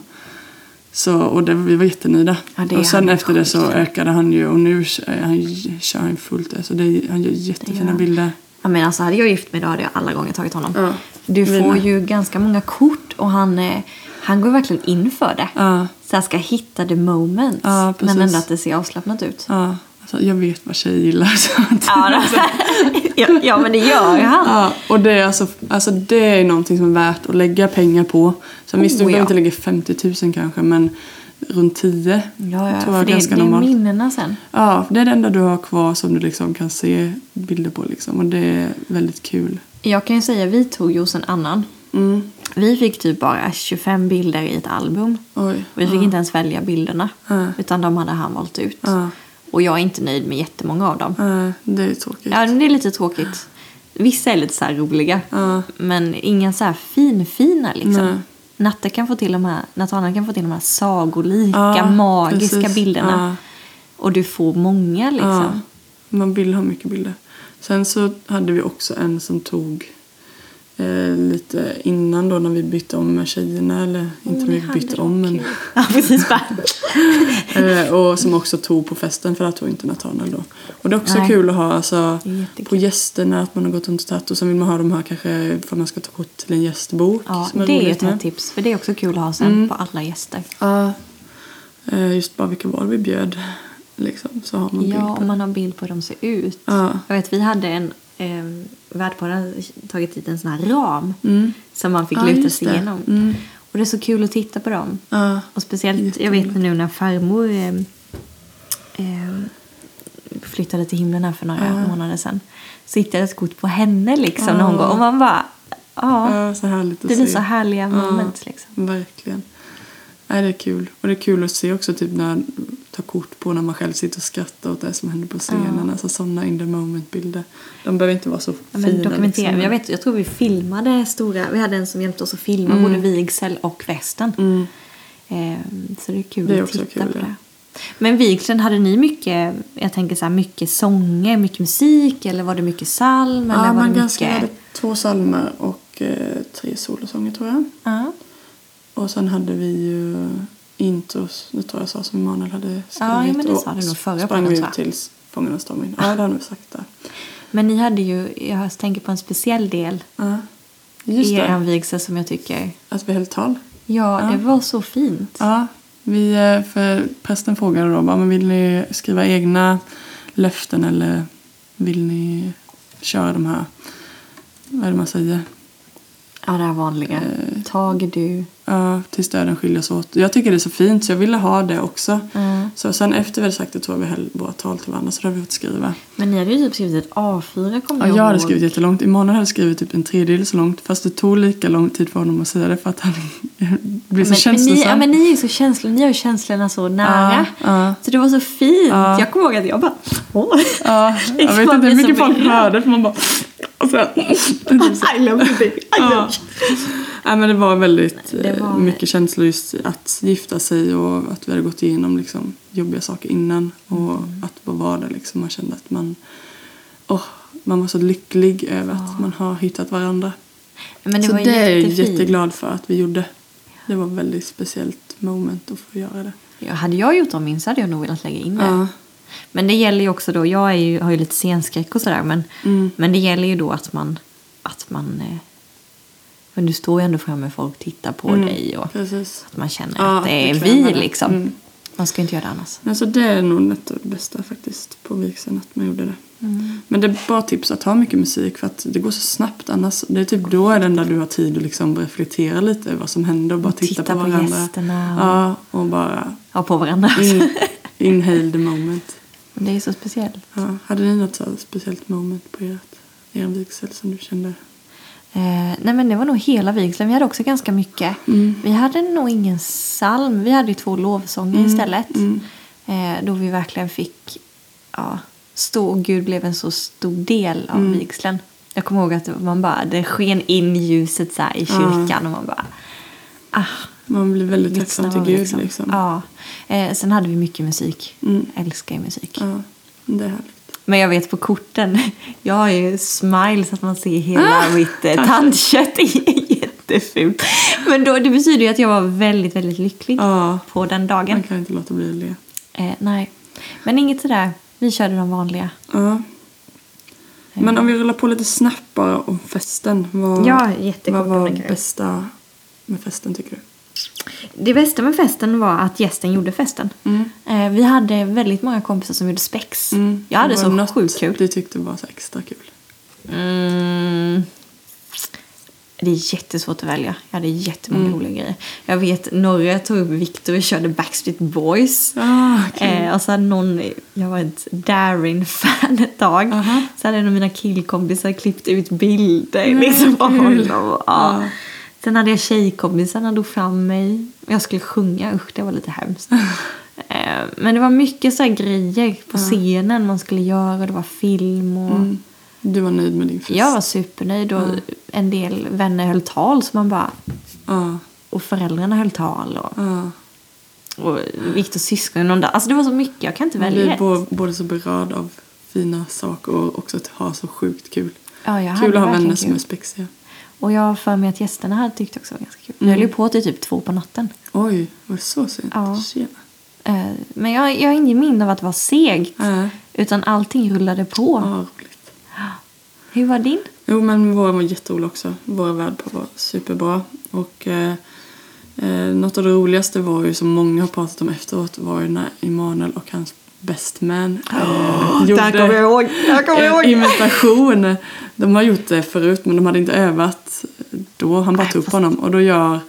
Så, och det, vi var jättenöjda. Ja, och sen han efter det så ökade han ju och nu kör han, kör han fullt det. Så det, han gör jättefina han. bilder. Ja, men alltså, hade jag gift mig då hade jag alla gånger tagit honom. Ja, Du får med. ju ganska många kort och han, eh, han går verkligen in för det. Ja, Så jag ska hitta the moment. Ja, men ändå att det ser avslappnat ut. ja. Alltså, jag vet vad tjejer gillar. Så att, Ja, ja, ja, men det gör han. Ja, och det är, alltså, alltså det är någonting som är värt att lägga pengar på. Sen visst, du Oh, behöver ja. inte lägga 50 000 kanske, men runt 10 Ja, ja tror jag är det, ganska det är normalt. minnena sen. Ja, det är det enda du har kvar som du liksom kan se bilder på liksom. Och det är väldigt kul. Jag kan ju säga, vi tog ju hos en annan. Mm. Vi fick typ bara 25 bilder i ett album. Oj. Vi fick inte ens välja bilderna. Ja. Utan de hade han valt ut. Ja. Och jag är inte nöjd med jättemånga av dem. Ja, det är tråkigt. Ja, det är lite tråkigt. Vissa är lite så roliga. Ja. Men inga så här finfina liksom. Nej. Natte kan få till de här, Nathanael kan få till de här sagolika, magiska precis. bilderna. Och du får många liksom. Man vill ha mycket bilder. Sen så hade vi också en som tog eh, lite innan då när vi bytte om med tjejerna. Eller inte ni vi bytte om men. Ja, precis. Eh, och som också tog på festen för att tog inte Nathanael då. Och det är också Nej. kul att ha alltså, är på gästerna att man har gått runt och tagit och sen vill man ha de här kanske för att man ska ta kort till en gästbok. Ja, som det är ett med. tips. För det är också kul att ha sen Mm. på alla gäster. Ja. Eh, just bara vilka val vi bjöd. Liksom, så har man bild Ja, på om man har bild på hur de ser ut. Ja. Jag vet, vi hade en eh, värdparen tagit dit en sån här ram Mm. som man fick Ja, luta sig igenom. Mm. Och det är så kul att titta på dem. Ja. Och speciellt, jag vet nu när farmor eh, eh, flyttade till himlen här för några Ja. månader sedan. Så hittade jag ett kort på henne liksom Ja. när hon går. Och man bara, ja, så härligt att det blir se. så härliga moments liksom. Verkligen. Nej, det är kul. Och det är kul att se också typ när ta kort på när man själv sitter och skrattar åt det som händer på scenen. Ja. Alltså sådana in the moment bilder. De behöver inte vara så Ja, fina. men dokumentera. liksom. Jag, vet, jag tror vi filmade stora, vi hade en som hjälpte oss att filma Mm. både vigsel och festen. Mm. Eh, så det är kul Det är att titta kul, på ja. det. Men vigseln, hade ni mycket, jag tänker så här, mycket sånger, mycket musik eller var det mycket psalm? eller Ja, var man det ganska mycket... hade två psalmer och eh, tre solosånger tror jag. Ja. Och sen hade vi ju intros, det tror jag sa som Emanuel hade skrivit. Ja, men det sa du nog förra sprang podden, ut jag. tills Fångarna stormar in. Ja, det har vi sagt där. Men ni hade ju, jag tänker på en speciell del Ja. I er vigsel som jag tycker, att vi höll tal. ja, Ja. det var så fint. Ja, vi, eh, för prästen frågade då, men vill ni skriva egna löften eller vill ni köra de här, vad är det man säger? Ja, det här vanliga. Eh. Tage du. Ja, tills döden skiljer åt. Jag tycker det är så fint så jag ville ha det också. Mm. Så sen efter vi hade sagt det tror jag vi höll våra tal till varandra så då hade vi fått skriva. Men ni hade ju typ skrivit ett A4 kommer Ja, jag jag hade ihåg. skrivit jättelångt. Emanuel hade skrivit typ en tredjedel så långt. Fast det tog lika lång tid för honom att säga det för att han blir så men, men, känslosam. ni, ja, men ni är ju så känsliga, ni har ju känslorna så nära. Ja. Så det var så fint. Ja. Jag kommer ihåg att jag bara, åh. Ja, jag vet inte hur så mycket folk hörde för man bara... Och sen, I love you baby. I ja. Nej, men det var väldigt Det var- eh, mycket känslor just att gifta sig och att vi hade gått igenom liksom, jobbiga saker innan. Och Mm. att bara vara där liksom. Man kände att man... åh, man var så lycklig över att man har hittat varandra. Men det så var det är jag jätteglad för att vi gjorde. Det var ett väldigt speciellt moment att få göra det. Ja, hade jag gjort om min så hade jag nog velat lägga in det. Ja. Men det gäller ju också då, jag är ju, har ju lite scenskräck och sådär men, Mm. men det gäller ju då att man, att man eh, men du står ju ändå framme folk tittar på Mm. dig och Precis. att man känner Ja, att det är det vi det. liksom. Mm. Man ska inte göra det annars. Alltså det är nog det bästa faktiskt på vigseln att man gjorde det. Mm. Men det är bara tips att ha mycket musik för att det går så snabbt annars. Det är typ då är den där du har tid att liksom reflektera lite över vad som händer och bara Och titta, titta på på varandra. gästerna och- Ja, och bara Ja, på varandra. in, inhale the moment. Det är så speciellt. Ja, hade ni något så speciellt moment på ert, er vigsel som du kände? Eh, nej men det var nog hela vigseln. Vi hade också ganska mycket. Mm. Vi hade nog ingen psalm. Vi hade ju två lovsånger istället. Mm. Eh, då vi verkligen fick ja, stå Gud blev en så stor del av Mm. vigseln. Jag kommer ihåg att man bara, det sken in ljuset så i kyrkan och man bara ah, Man blir väldigt tacksam till Gud liksom. Ja. Eh, sen hade vi mycket musik. Mm. Älskar ju musik. Ja, det är härligt. Men jag vet på korten, jag har ju smile så att man ser hela Ah, mitt eh, tandkött. Det jättefult. Men då, det betyder ju att jag var väldigt, väldigt lycklig Ja, på den dagen. man kan inte låta bli le. Eh, nej, men inget sådär. Vi körde de vanliga. Ja. Men om vi rullar på lite snabbt bara om festen. Vad, Ja, vad var det bästa med festen tycker du? Det bästa med festen var att gästen gjorde festen. Mm. Eh, vi hade väldigt många kompisar som gjorde spex. Jag hade så sjukt kul. du tyckte var så extra kul? Mm. Det är jättesvårt att välja. Jag hade jättemånga Mm. roliga grejer. Jag vet, Norre tog upp Victor och körde Backstreet Boys. Ah, kul. Eh, och så hade någon, jag var ett Darin-fan ett tag. Aha. Så hade en av mina killkompisar klippt ut bilder Nej, liksom, på honom. Ja. Ja. Sen hade jag tjejkompisarna drog fram mig. Jag skulle sjunga, usch det var lite hemskt. Eh, Men det var mycket så grejer på scenen man skulle göra. Det var film och... Mm. Du var nöjd med din fest? Jag var supernöjd och en del vänner höll tal så man bara... Ja, Och föräldrarna höll tal och, ja. och Viktors syskon. Där. Alltså det var så mycket, jag kan inte Man välja blir ett. bo- både så berörd av fina saker och också att ha så sjukt kul. Ja, jag kul att ha vänner som är spexiga. Och jag har för mig att gästerna hade tyckt också var ganska kul. Mm. Jag höll ju på till typ två på natten. Oj, var det så sent? Ja. Tjena. Eh, Men jag, jag har ingen minne av att det var segt. Nej. Utan allting rullade på. Ja, roligt. Hur var din? Jo, men våra var jätterolig också. Våra värdpar var superbra. Och eh, eh, något av det roligaste var ju, som många har pratat om efteråt, var ju när Emanuel och hans Best Man eh, Där kommer jag ihåg. Där kommer jag en ihåg. imitation. De har gjort det förut men de hade inte övat då. Han bara tog upp honom och då gör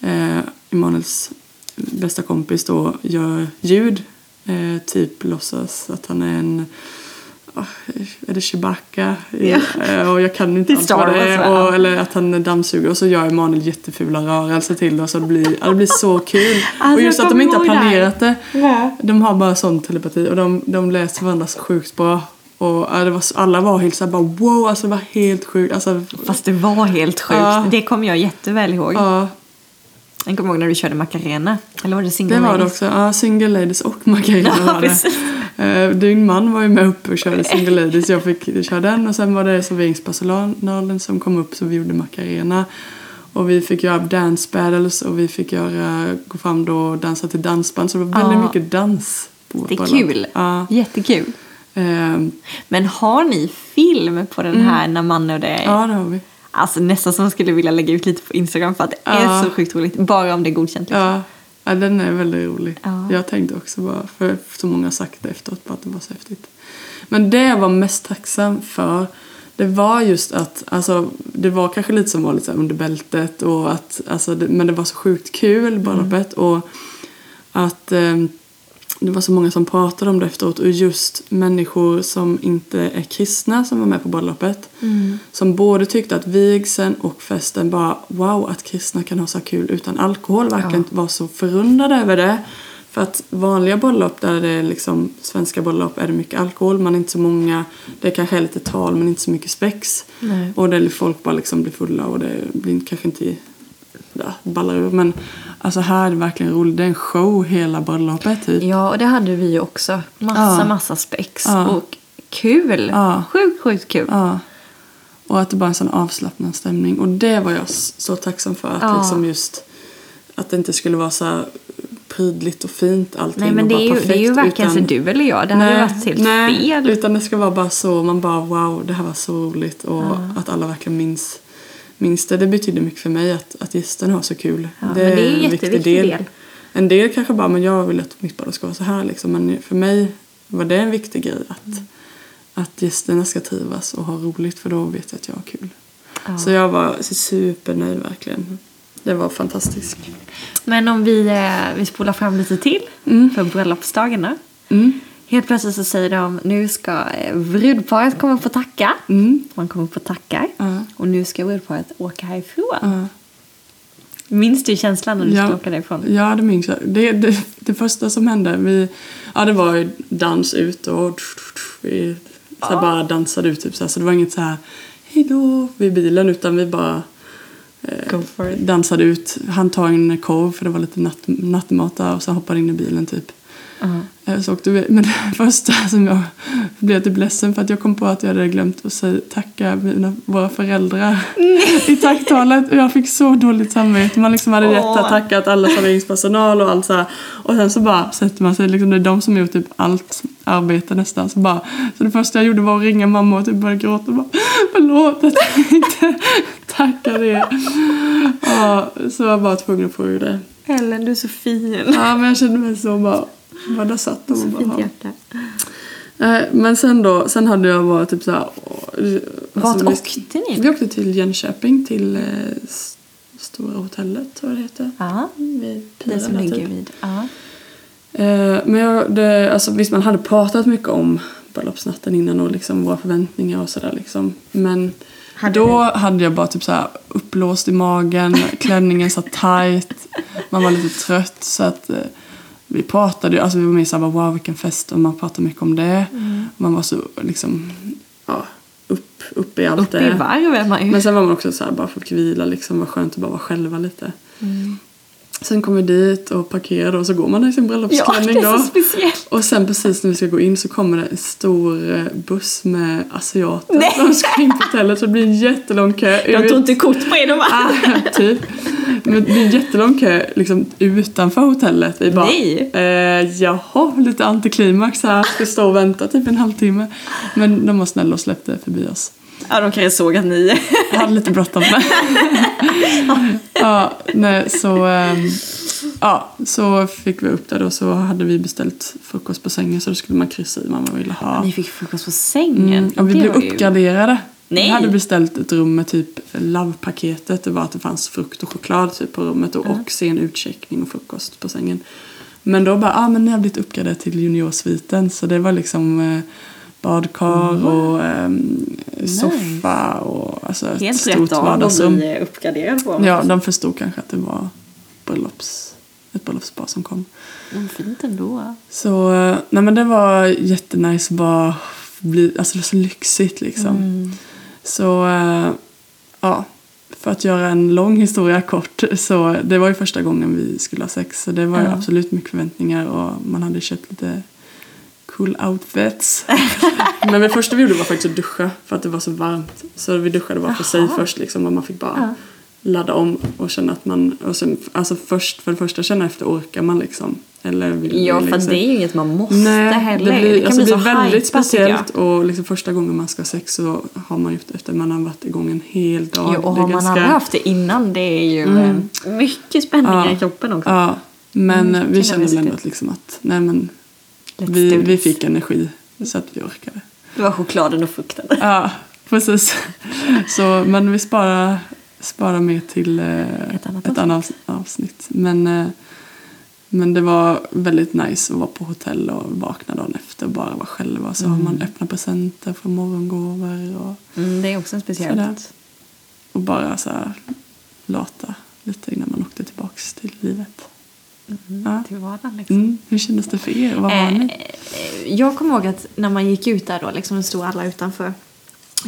eh, Emanuels bästa kompis då gör ljud. Eh, typ låtsas att han är en är det Chewbacca? Ja. eh, Och jag kan inte alls vad det är. Och, eller att han dammsuger och så gör Emanuel jättefula rörelser till det och så det blir, det blir så kul. Alltså, och just att de inte har planerat det. Nej. De har bara sån telepati och de, de läser varandra så sjukt bra. Och det var, alla var helt såhär bara wow, alltså det var helt sjukt. Alltså, Fast det var helt sjukt. Ja. Det kommer jag jätteväl ihåg. ja, Jag kommer ihåg när du körde Macarena. Eller var det Single det var det Ladies? också. Ja, single ladies och Macarena Ja, var det. Eh, Din man var ju med uppe och körde single ladies. Jag fick köra den och sen var det serveringspersonalen som kom upp så vi gjorde Macarena. Och vi fick göra dance battles och vi fick göra, gå fram då och dansa till dansband. Så det var väldigt Ja. mycket dans. På Det är kul. Ja. Jättekul. Ehm, Men har ni film på den här när man och det ja, det har vi. Alltså nästan som skulle vilja lägga ut lite på Instagram för att det är Ja. så sjukt roligt. Bara om det är godkänt. Liksom. Ja, ja, den är väldigt rolig. Ja. Jag tänkte också bara, för så många har sagt det efteråt, bara att det var så häftigt. Men det jag var mest tacksam för, det var just att, alltså, det var kanske lite som vanligt så här under bältet, och att, alltså, det, men det var så sjukt kul, bröllopet. Och att eh, det var så många som pratade om det efteråt och just människor som inte är kristna som var med på bröllopet. Som både tyckte att vigseln och festen bara wow att kristna kan ha så kul utan alkohol. Verkligen var så förundrade över det. För att vanliga bröllop där det är liksom svenska bröllop är det mycket alkohol. Man är inte så många. Det kanske är lite tal men inte så mycket spex. Nej. Och det är folk bara liksom blir fulla och det blir kanske inte ja, ballar ur. Men alltså här är det verkligen roligt. Det är en show hela bröllopet typ. Ja, och det hade vi ju också. Massa, Ja. massa spex. Ja. Och kul. Ja. Sjukt, sjukt kul. Ja. Och att det bara är en sån avslappnad stämning. Och det var jag så tacksam för. Att Ja. liksom just att det inte skulle vara så prydligt och fint allting. Nej, men det bara är, ju, det är ju perfekt, varken utan- du eller jag. Det hade ju varit helt nej, fel. Utan det ska vara bara så. Man bara wow, det här var så roligt. Och att alla verkligen minns, minns det. Det betyder mycket för mig att, att gästerna har så kul. Ja, det är en en viktig jätteviktig del. En del kanske bara, men jag vill att mitt bröllop ska vara så här liksom. Men för mig var det en viktig grej att, Mm. att gästerna ska trivas och ha roligt för då vet jag att jag har kul. Ja. Så jag var supernöjd verkligen. Det var fantastiskt. Men om vi, eh, vi spolar fram lite till Mm. för bröllopsdagarna. Mm. Helt plötsligt så säger de nu ska eh, brudparet komma upp och tacka. Mm. Man kommer och tackar. Ja. Och nu ska brudparet åka härifrån. Ja. Minns du känslan när du Ja. skulle åka därifrån? Ja, det minns jag. Det, det, det första som hände, vi, ja, det var dans ut och vi så här bara dansade ut. Typ, så, här, så det var inget så här hejdå vid bilen utan vi bara eh, dansade ut. Han tog en korv för det var lite natt, nattmat där och så hoppade in i bilen typ. Eh, Så åkte vi, men det första som jag blev typ ledsen för att jag kom på att jag hade glömt att säga, tacka mina, våra föräldrar i tacktalet och jag fick så dåligt samvete. Man liksom hade rätt Åh. att tackat alla serveringspersonal och allt så här. Och sen så bara sätter man sig, liksom, det är de som har gjort typ allt arbete nästan. Så, bara, så det första jag gjorde var att ringa mamma och typ börja gråta och bara förlåt att jag inte tackade er. Ja, så jag var bara tvungen att ur det. Ellen, du är så fin. Ja, men jag kände mig så bara, bara där satt de och bara, hjärta. Men sen då, sen hade jag varit typ såhär... åh, Vart alltså, vi- åkte ni? Vi åkte till Jönköping, till eh, Stora hotellet tror jag det heter. Ja, Vid det som ligger typ. vid. Ja. Eh, men jag, det, alltså, visst, man hade pratat mycket om bröllopsnatten innan och liksom våra förväntningar och sådär liksom. Men Hade då hade jag bara typ såhär uppblåst i magen, klänningen satt tight, man var lite trött så att eh, vi pratade, alltså vi var mer såhär wow vilken fest och man pratade mycket om det. Mm. Man var så liksom, ja, upp, upp i allt Uppe i det. varv är man ju. Men sen var man också så här, bara fick vila liksom, var skönt att bara vara själva lite. Mm. Sen kom vi dit och parkerade och så går man där i sin Ja, bröllopsklänning speciellt. Och sen precis när vi ska gå in så kommer det en stor eh, buss med asiater Nej. som ska in på hotellet så det blir en jättelång kö. De tog inte kort på er de. Ah, typ. Men det blir en jättelång kö liksom, utanför hotellet. Vi bara, Nej. Eh, jaha, lite antiklimax här. Ska stå och vänta typ en halvtimme. Men de var snälla och släppte förbi oss. Ja, de kanske såg att ni... Jag hade lite bråttom ja, nej, så, ehm, Ja, så fick vi upp där då så hade vi beställt frukost på sängen så då skulle man kryssa i vad man ville ha. Ni fick frukost på sängen. Mm, och vi Det blev ju- uppgraderade. Nej. Vi hade beställt ett rum med typ love-paketet. Det var att det fanns frukt och choklad typ på rummet och, och sen utcheckning och frukost på sängen. Men då bara, ah, men ni har blivit uppgraderade till juniorsviten. Så det var liksom badkar och ehm, soffa och alltså ett Helt stort rätt vardagsrum. att bli uppgraderad på. Ja, de förstod kanske att det var bröllops, ett bröllopspar som kom. Mm, fint ändå. Så eh, nej men det var jättenice att bara bli, alltså det var så lyxigt liksom. Så eh, ja, för att göra en lång historia kort så det var ju första gången vi skulle ha sex så det var ju absolut mycket förväntningar och man hade köpt lite cool outfits. Men det första vi gjorde var faktiskt att duscha för att det var så varmt. Så vi duschade bara för sig först liksom och man fick bara Ja. ladda om och känna att man, och sen, alltså först, för det första känna efter orkar man liksom. Eller vill Ja, vill för liksom- det är ju inget man måste Nej, heller. det blir, kan alltså, bli det så blir väldigt speciellt och liksom första gången man ska ha sex så har man gjort efter man har varit igång en hel dag. Jo, och Det har man ganska- aldrig haft det innan, det är ju Mm. eh, mycket spänningar Ja. i kroppen också. Ja, men Mm, vi kände jag väl ändå att, liksom att nej men vi, vi fick energi så att vi orkade. Det var chokladen och frukten. Ja, precis. Så, men vi sparar, sparar mer till eh, Ett annat ett annat avsnitt. Men, eh, men det var väldigt nice att vara på hotell och vakna dagen efter och bara vara själva. Så har man öppna presenter från morgongåvor och, Mm, det är också en speciellt. Sådär. och bara så här lata lite innan man åkte tillbaks till livet. Ja. Till vardagen liksom. Mm. Hur kändes det för er? Vad har Eh, ni? eh, jag kommer ihåg att när man gick ut där då, liksom, stod alla utanför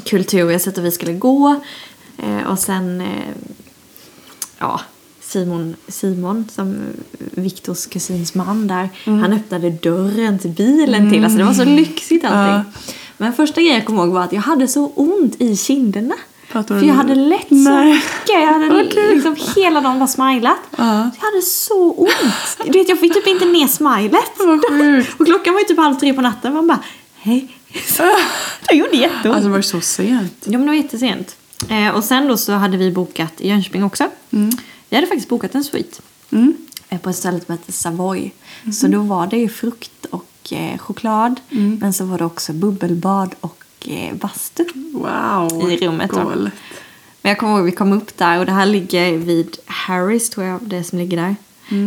Kulturhuset och vi skulle gå. Eh, och sen, eh, ja, Simon, Simon som Viktors kusins man där, Mm. han öppnade dörren till bilen till oss. Det var så lyxigt allting. Men första grejen jag kommer ihåg var att jag hade så ont i kinderna. Pratar För jag hade lätt så mycket. Jag hade liksom hela dagen bara smilat. Ja. Jag hade så ont. Du vet, jag fick typ inte ner smilet. Och klockan var ju typ halv tre på natten. Man bara, hej. Det gjorde jätteont. Alltså det var ju så sent. Ja, men det var jättesent. Eh, och sen då så hade vi bokat i Jönköping också. Vi hade faktiskt bokat en suite Mm. eh, på ett ställe som heter Savoy. Så då var det ju frukt och eh, choklad. Men så var det också bubbelbad och bastu. Wow. I rummet. Men jag kommer ihåg vi kom upp där och det här ligger vid Harris tror jag, det som ligger där.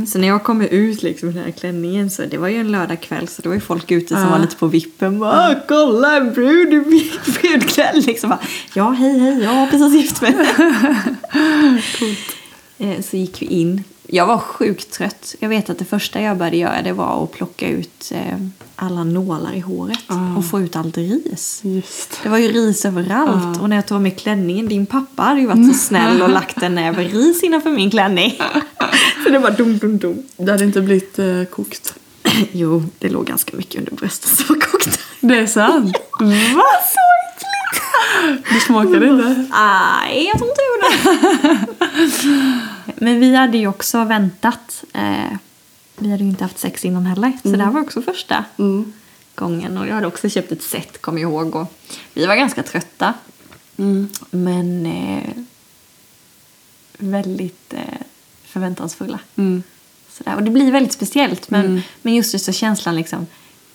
Så när jag kommer ut liksom i den här klänningen så det var ju en lördagkväll så det var ju folk ute som Ja. var lite på vippen. Bara, kolla en brud i brudklädd liksom. Bara, ja hej hej, jag har precis gift mig. Eh, Så gick vi in. Jag var sjukt trött. Jag vet att det första jag började göra det var att plocka ut eh, alla nålar i håret Ah. och få ut allt ris. Just. Det var ju ris överallt. Ja. Och när jag tog med klänningen, din pappa hade ju varit så snäll och lagt en näve ris innanför min klänning. så det var dum, dum, dum. Det hade inte blivit eh, kokt. Jo, det låg ganska mycket under bröstet som var kokt. Det är sant. Va? Så äckligt! Du smakade inte? Nej, jag tror inte jag gjorde. Men vi hade ju också väntat. Eh, vi hade ju inte haft sex innan heller. Så det här var också första Mm. gången. Och jag hade också köpt ett set, kom jag ihåg. Och vi var ganska trötta. Mm. Men eh, väldigt eh, förväntansfulla. Mm. Sådär. Och det blir väldigt speciellt. Men, Mm. men just det så känslan liksom.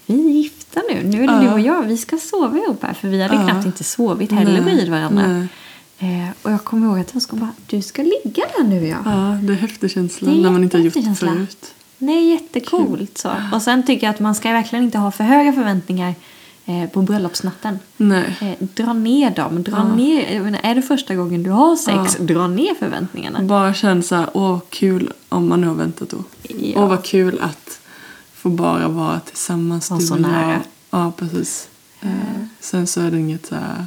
Vi är gifta nu. Nu är det Ja. du och jag. Vi ska sova ihop här. För vi hade Ja. knappt inte sovit heller bredvid varandra. Nej. Eh, och jag kommer ihåg att jag ska bara, du ska ligga där nu ja. Ja, det är häftig känsla Det är när man inte har gjort det förut. Nej, jättecoolt så. Och sen tycker jag att man ska verkligen inte ha för höga förväntningar eh, på bröllopsnatten. Nej. Eh, dra ner dem. Dra Ja. ner, menar, är det första gången du har sex, Ja. dra ner förväntningarna. Bara känna så här, åh kul om man nu har väntat då. Ja. Åh vad kul att få bara vara tillsammans. Vara du så nära. Ja, precis. Eh, sen så är det inget så här,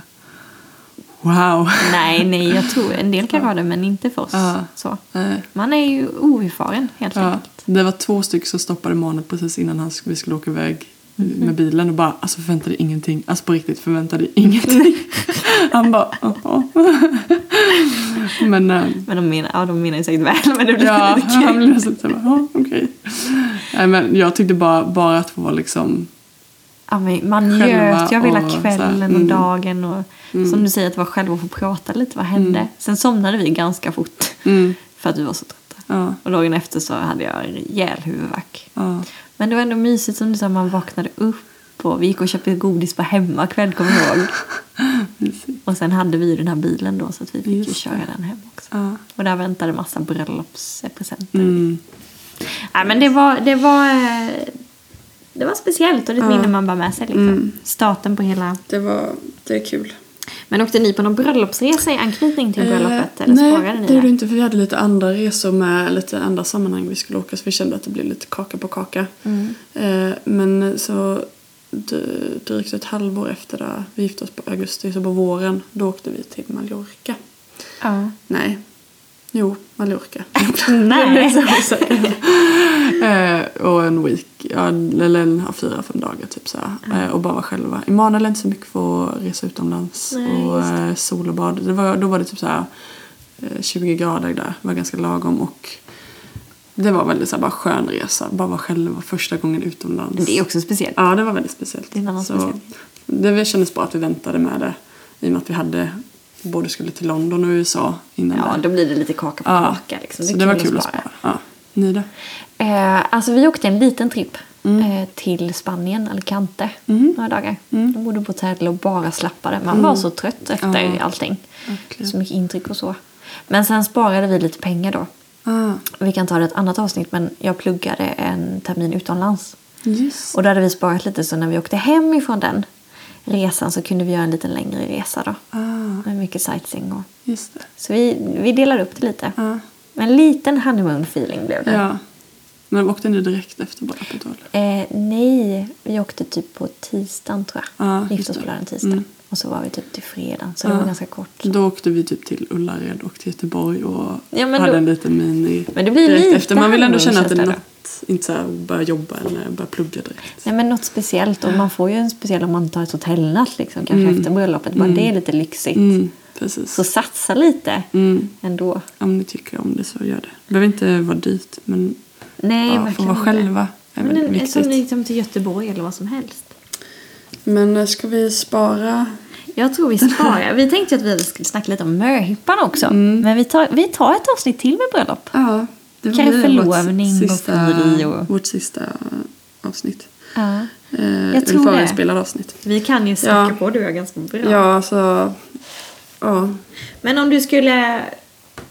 wow. Nej, nej, jag tror en del kan ha det men inte för oss. Ja. Så. Man är ju oerfaren helt Ja, enkelt. det var två stycken som stoppade Emanuel precis innan han, vi skulle åka iväg med bilen och bara alltså förväntade ingenting. Alltså på riktigt förväntade ingenting. han bara "Jaha." Men äh, Men de menar, ja, de menar ju säkert väl men det blir ja, lite han kul. blev så här, "Ja, okej. Nej men jag tyckte bara, bara att få vara liksom man Själva njöt av hela och så kvällen och mm. dagen. Och, Som du säger, att vara själv och få prata lite. Vad hände? Sen somnade vi ganska fort. mm, För att vi var så trötta. Ja. Och dagen efter så hade jag en rejäl huvudvärk. Ja. Men det var ändå mysigt som du sa, man vaknade upp och vi gick och köpte godis på hemmakväll, kommer jag ihåg. Och sen hade vi ju den här bilen då så att vi fick ju köra den hem också. Ja. Och där väntade massa bröllopspresenter. Mm. Nej, men det var, det var, eh, det var speciellt och det är ett minne man bär med sig. Liksom. Mm. Starten på hela... Det, var, det är kul. Men åkte ni på någon bröllopsresa i anknytning till bröllopet? Eh, eller nej, sparade ni det gjorde inte för vi hade lite andra resor med lite andra sammanhang vi skulle åka så vi kände att det blev lite kaka på kaka. Mm. Eh, men så drygt ett halvår efter det vi gifte oss på augusti, så på våren, då åkte vi till Mallorca. Ja. Nej. Jo, Mallorca. Nej. Eh, och en week, ja, eller en, fyra, fem dagar typ så. Eh, och bara vara själva. Emanuel är inte så mycket för att resa utomlands Nej, och eh, sol och bad. Det var, då var det typ så här eh, 20 grader där, det var ganska lagom och det var väldigt så här, bara skön resa, bara vara själva första gången utomlands. Det är också speciellt. Ja, det var väldigt speciellt. Det annan så speciell. Det kändes bra att vi väntade med det i och med att vi hade både skulle till London och USA innan Ja, det. då blir det lite kaka på Ja, kaka. Liksom. så det var kul att spara. Ja. Ni då? Eh, alltså vi åkte en liten tripp Mm. eh, till Spanien, Alicante, Mhm. några dagar. Mm. De bodde på hotell och bara slappade. Man var så trött efter Ja. allting. Verkligen. Så mycket intryck och så. Men sen sparade vi lite pengar då. Ah, Vi kan ta det ett annat avsnitt men jag pluggade en termin utomlands. just. Och då hade vi sparat lite så när vi åkte hem ifrån den resan så kunde vi göra en lite längre resa då. Ah, Med mycket sightseeing och... just det. Så vi, vi delar upp det lite. Ja. En liten honeymoon feeling blev det. ja. Men åkte ni direkt efter då? eller? Eh, nej, vi åkte typ på tisdagen tror jag. Ja, vi gifte oss på lördagen tisdagen. Mm. Och så var vi typ till fredagen. Så det var ganska kort. Då åkte vi typ till Ullared och till Göteborg och Ja, hade då- en liten mini Men det blir direkt lite efter. Man vill ändå känna att det är känns inte så här börja jobba eller börja plugga direkt. Nej men något speciellt. Och man får ju en speciell om man tar ett hotellnatt liksom. Kanske Mm. efter bröllopet. Bara det är lite lyxigt. Mm, precis. Så satsa lite Mm. ändå. Om ni tycker om det så gör det. Det behöver inte vara dyrt men Nej, ja, få vara inte. själva är Men väldigt viktigt. som liksom till Göteborg eller vad som helst. Men eh, ska vi spara? Jag tror vi sparar. Vi tänkte att vi skulle snacka lite om möhippan också. Mm. Men vi tar, vi tar ett avsnitt till med bröllop. Ja, det Kanske förlovning vårt och sista, frieri och- Vårt sista avsnitt. Ja. Eh, Jag tror det. förinspelat avsnitt. Vi kan ju snacka Ja. på du är ganska bra. Ja, alltså... Ja. Men om du skulle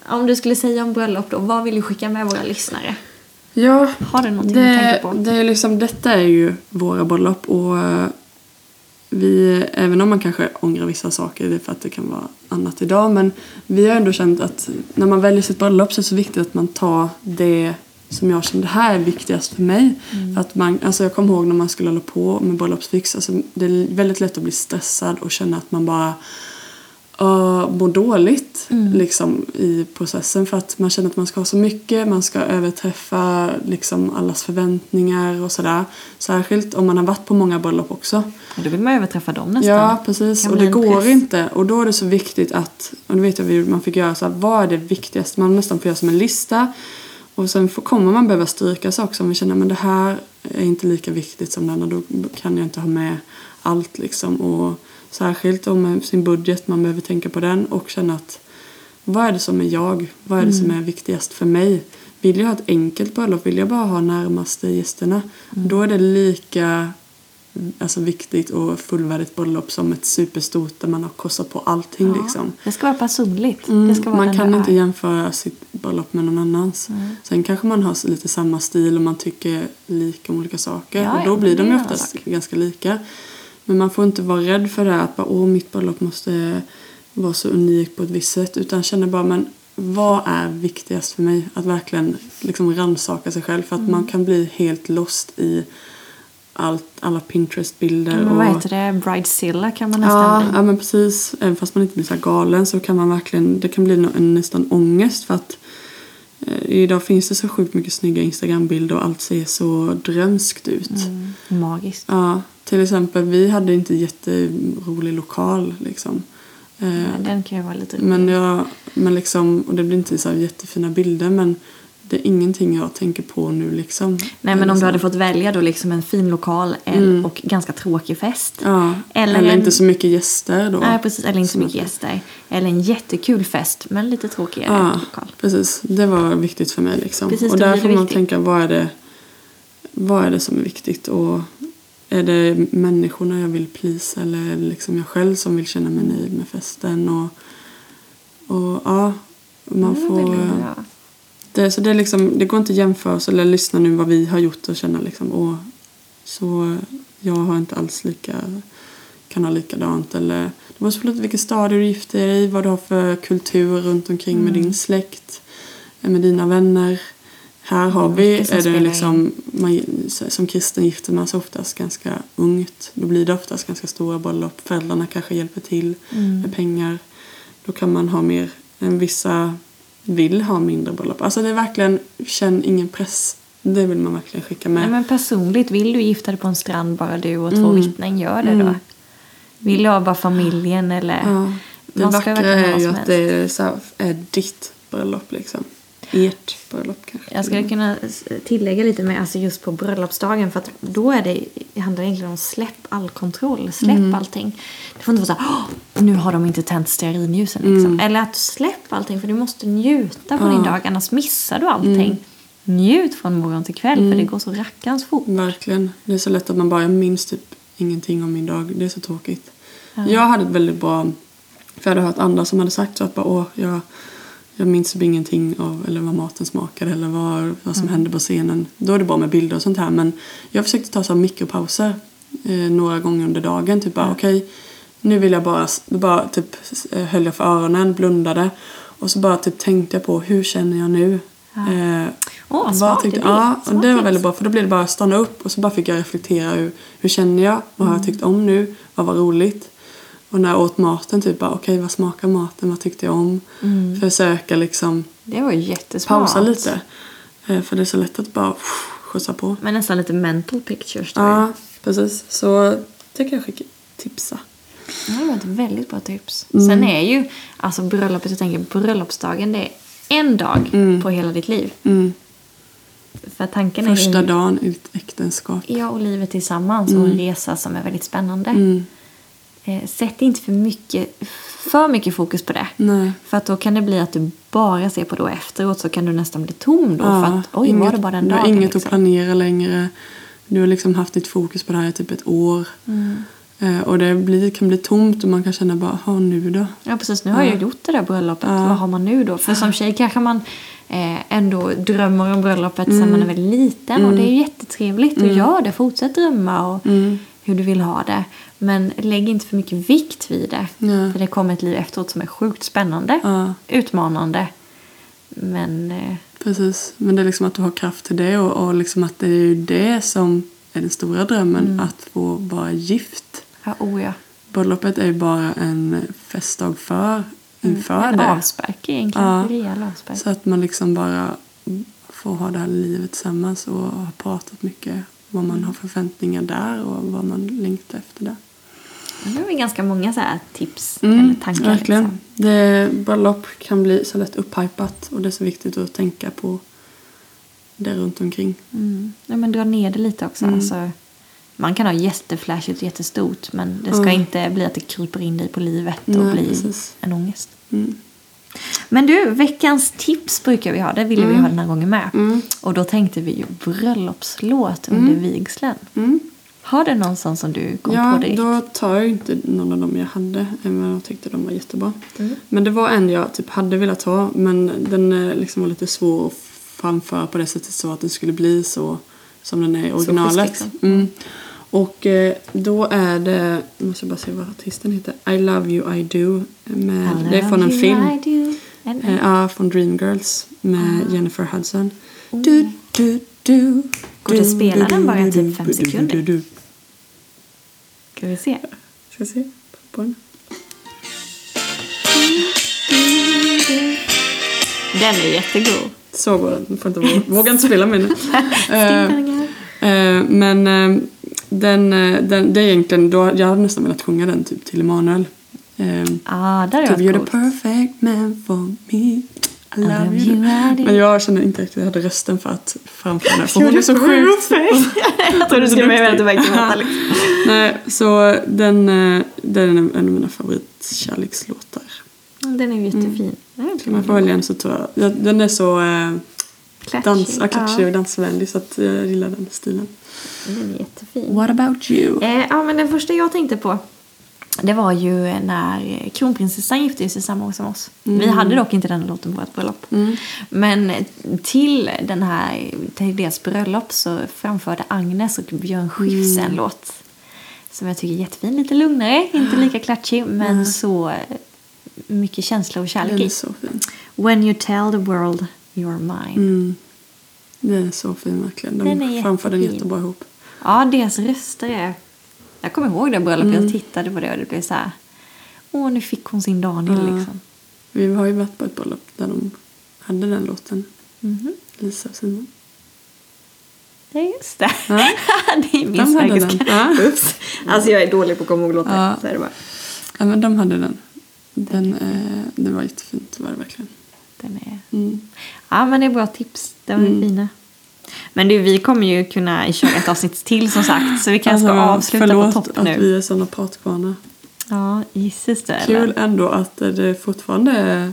om du skulle säga om bröllop då, vad vill du skicka med våra lyssnare? Ja, Har du någonting det, tänker på? det är liksom, detta är ju våra bröllop och eh, vi, även om man kanske ångrar vissa saker, det är för att det kan vara annat idag, men vi har ändå känt att när man väljer sitt bröllop så är det så viktigt att man tar det som jag kände, det här är viktigast för mig. Mm. För att man, alltså jag kommer ihåg när man skulle hålla på med bröllopsfix, alltså det är väldigt lätt att bli stressad och känna att man bara uh, mår dåligt Mm. liksom, i processen för att man känner att man ska ha så mycket, man ska överträffa liksom, allas förväntningar och sådär. Särskilt om man har varit på många bröllop också. Och då vill man överträffa dem nästan. Ja, precis. Kan Och det går press. inte. Och då är det så viktigt att, och det vet jag vi- man fick göra så här, vad är det viktigaste? Man nästan får göra som en lista. Och sen får, kommer man behöva stryka saker som vi känner, men det här är inte lika viktigt som det andra. Då kan jag inte ha med allt liksom. Och särskilt om sin budget, man behöver tänka på den och känna att vad är det som är jag? Vad är det som är viktigast för mig? Vill jag ha ett enkelt bröllop? Vill jag bara ha närmaste gästerna? Då är det lika alltså, viktigt och fullvärdigt bröllop som ett superstort där man har kostat på allting. Ja, Liksom. Det ska vara personligt. Mm, ska vara man kan inte är. jämföra sitt bröllop med någon annans. Sen kanske man har lite samma stil och man tycker lika om olika saker. Ja, och ja, då blir de ju oftast ganska lika. Men man får inte vara rädd för det här att bara, Åh, mitt bröllop måste vara så unikt på ett visst sätt. Utan känna bara, men vad är viktigast för mig? Att verkligen liksom rannsaka sig själv. För att Mm. man kan bli helt lost i allt, alla Pinterest-bilder. Och vad heter det? Bridezilla kan man nästan Ja, bli. ja men precis. Även fast man inte blir så galen så kan man verkligen, det kan bli en nästan ångest för att idag finns det så sjukt mycket snygga Instagram-bilder och allt ser så drömskt ut. Mm, magiskt. Ja, till exempel vi hade inte jätterolig lokal liksom. Eh, Ja, den kan ju vara lite rolig. men jag, men liksom, och det blir inte så jättefina bilder men det är ingenting jag tänker på nu liksom. Nej men om du hade fått välja då liksom en fin lokal el- och ganska tråkig fest. Mm. Ja, Eller eller, en- inte så mycket gäster då. Nej precis, eller inte så mycket gäster. Eller en jättekul fest men lite tråkigare Ja, lokal. precis. Det var viktigt för mig. Liksom. Precis, och där får man viktigt. tänka, vad är, det, vad är det som är viktigt? Och är det människorna jag vill plisa eller är det liksom jag själv som vill känna mig nöjd med festen? Och, och ja, man får... Det, så det, är liksom, det går inte att jämföra oss eller lyssna nu vad vi har gjort och känna liksom, åh, så jag har inte alls lika, kan ha likadant. Eller, det beror på lite vilken stadie du gifter dig i, vad du har för kultur runt omkring med din släkt, eh, med dina vänner. Här har Mm, vi, är det liksom, man, som kristen gifter man sig oftast ganska ungt. Då blir det oftast ganska stora bröllop. Föräldrarna kanske hjälper till Mm. med pengar. Då kan man ha mer än vissa vill ha mindre bröllop. Alltså det är verkligen, känn ingen press. Det vill man verkligen skicka med. Nej, men personligt, vill du gifta dig på en strand bara du och två Mm. vittnen, gör det då. Mm. Vill du ha bara familjen eller? ja. Det Man vackra är ju att det är, så här, är ditt bröllop liksom. Ert bröllop kanske. Jag skulle kunna tillägga lite med alltså just på bröllopsdagen för att då är det, det handlar egentligen om släpp all kontroll, släpp Mm. allting. Det får inte vara så här, "Åh, nu har de inte tänt stearinljusen liksom. Mm. Eller att släpp allting för du måste njuta på din dag annars missar du allting. Mm. Njut från morgon till kväll för det går så rackarns fort. Verkligen. Det är så lätt att man bara, jag minns typ ingenting om min dag. Det är så tråkigt. Jag hade ett väldigt bra, för jag hade hört andra som hade sagt så att bara, åh, jag, jag minns typ ingenting av eller vad maten smakade eller vad, vad som hände på scenen. Då är det bra med bilder och sånt här. Men jag försökte ta så mikropauser eh, några gånger under dagen. Typ bara, okej, nu vill jag bara, bara typ eh, höll jag för öronen, blundade. Och så bara typ tänkte jag på, hur känner jag nu? Eh, Åh, vad smart tyckte, idé. ja, och det var väldigt bra för då blev det bara att stanna upp och så bara fick jag reflektera hur, hur känner jag? Vad har Mm. jag tyckt om nu? Vad var roligt? Och när jag åt maten typ bara okej vad smakar maten? Vad tyckte jag om? Mm. Försöka liksom Det var jättesmart. pausa lite. Eh, För det är så lätt att bara pff, skjutsa på. Men nästan lite mental pictures jag. Ja, precis. Så det kan jag skicka, tipsa. Det var ett väldigt bra tips. Mm. Sen är ju alltså bröllopet, jag tänker bröllopsdagen, det är en dag på hela ditt liv. Mm. För tanken Första är ju, dagen ett äktenskap. Ja, och livet tillsammans och en resa som är väldigt spännande. Mm. Eh, sätt inte för mycket, för mycket fokus på det. Nej. För att då kan det bli att du bara ser på det och efteråt så kan du nästan bli tom då. för att oj, var det bara den du dagen? har inget liksom. att planera längre. Du har liksom haft ditt fokus på det här i typ ett år. Mm. Eh, och det blir, kan bli tomt och man kan känna bara, ha nu då? Ja precis, nu har jag gjort det där bröllopet. Ja. Vad har man nu då? För som tjej kanske man eh, ändå drömmer om bröllopet sen man är väldigt liten. Och det är ju jättetrevligt. Och gör det, fortsätt drömma och hur du vill ha det. Men lägg inte för mycket vikt vid det. Ja. För det kommer ett liv efteråt som är sjukt spännande. Ja. Utmanande. Men eh, Precis, men det är liksom att du har kraft till det och, och liksom att det är ju det som är den stora drömmen, Mm. att få vara gift. ja, oh ja. Bröllopet är ju bara en festdag för, inför En det. avspark egentligen. Ja. En rejäl avspark. Så att man liksom bara får ha det här livet tillsammans och har pratat mycket vad man har för förväntningar där och vad man längtar efter där. Har vi ganska många så tips Mm, eller tankar. verkligen. Liksom. Det, bröllop kan bli så lätt upphypat och det är så viktigt att tänka på det runt omkring. Mm. Ja, men dra ner det lite också. Alltså, man kan ha jätteflashigt och jättestort men det ska Mm. inte bli att det kryper in dig på livet och Nej, blir precis. en ångest. Mm. Men du, veckans tips brukar vi ha. Det ville vi ha den här gången med. Mm. Och då tänkte vi ju bröllopslåt under vigseln. Mm. Har du någon sån som du kom Ja, på direkt? då tar jag inte någon av dem jag hade, även om jag tyckte de var jättebra. Mm. Men det var en jag typ hade velat ha, men den eh, liksom var lite svår att framföra på det sättet så att den skulle bli så som den är i originalet. liksom. Mm. Och eh, då är det, jag måste bara se vad artisten heter, I Love You I Do. Med, I det är från en film. I Eh, Ja, från Dreamgirls med Ah. Jennifer Hudson. Du, du, du, Går det att spela den bara i typ fem sekunder? Ska vi se? Ska se på den. Den är jättegod. Så går den. Får inte våga, våga inte spela med den. Stimpangar. eh, men den, eh, den, det är egentligen, då, jag hade nästan velat sjunga den typ till Emanuel. Eh, Ah, där är typ, You're the coolt. perfect man for me. I love you. Do. Men jag känner inte riktigt att jag hade rösten för att framföra. För hon är så sjukt... Jag tror du skulle med att du verkligen var. Nej, så den, eh, den är en av mina favoritkärlekslåtar. Den är ju jättefin. Mm. Ska man få välja en så tror jag... ja, Den är så eh, dans, ja, klatschig och dansvänlig så att jag gillar den stilen. Den är jättefin. What about you? Eh, ja, men den första jag tänkte på det var ju när kronprinsessan gifte sig samma år som oss. Vi hade dock inte den låten på vårt bröllop. Men till, den här, till deras bröllop så framförde Agnes och Björn Skifs en låt. Som jag tycker är jättefin. Lite lugnare, inte lika klatschig men så eh, mycket känsla och kärlek i. så. When you tell the world you're mine. Mm. Den är så fin verkligen. De Den är framför den jättefin. jättebra ihop. Ja, deras röster är... Jag kommer ihåg det bröllopet, jag tittade på det och det blev så här... Åh, nu fick hon sin Daniel Ja. liksom. Vi har ju varit på ett bröllop där de hade den låten. Mhm. Lisa och Simon. Ja, just det. Ja. det är min De hade den. svägerska. Ja. Ups. Alltså jag är dålig på att komma ihåg låtar. Ja. Så är det bara. ja, men de hade den. Den, eh, det var jättefint, var det verkligen. Den är... Mm. Ja, men det är bra tips. De är Mm. fina. Men du, vi kommer ju kunna köra ett avsnitt till som sagt. Så vi kanske ska Alltså, avsluta förlåt på topp att nu. vi är sådana pratkvarnar. Ja, gissas det Kul ändå att det fortfarande är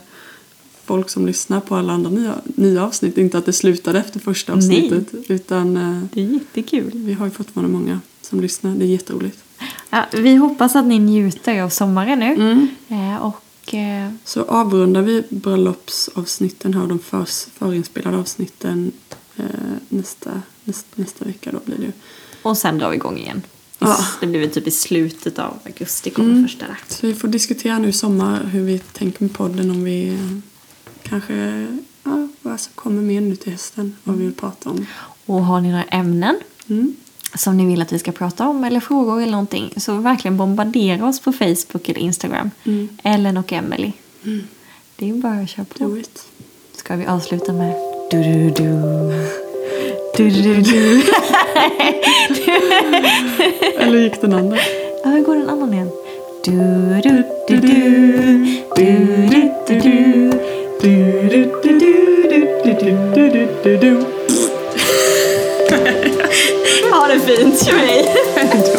folk som lyssnar på alla andra nya, nya avsnitt. Inte att det slutade efter första Nej. avsnittet. Utan eh, Det är jättekul. vi har ju fortfarande många som lyssnar. Det är jätteroligt. Ja, vi hoppas att ni njuter av sommaren nu. Mm. Eh, och Så avrundar vi bröllopsavsnitten här och de för, förinspelade avsnitten eh, nästa, nästa, nästa vecka då blir det. Och sen drar vi igång igen. Ja. Det blir väl typ i slutet av augusti kommer Mm. första där. Så vi får diskutera nu i sommar hur vi tänker med podden om vi eh, kanske, ja, vad som kommer mer nu till hösten. Vad vi vill prata om. Och har ni några ämnen Mm som ni vill att vi ska prata om eller frågor eller någonting så verkligen bombardera oss på Facebook eller Instagram. Mm. Ellen och Emelie. Mm. Det är bara att köra på. Ska vi avsluta med du du du du du du Eller gick den andra? Ja, hur går den annan igen? du du du du du du du du du du du du du du du du ha det fint, tjej!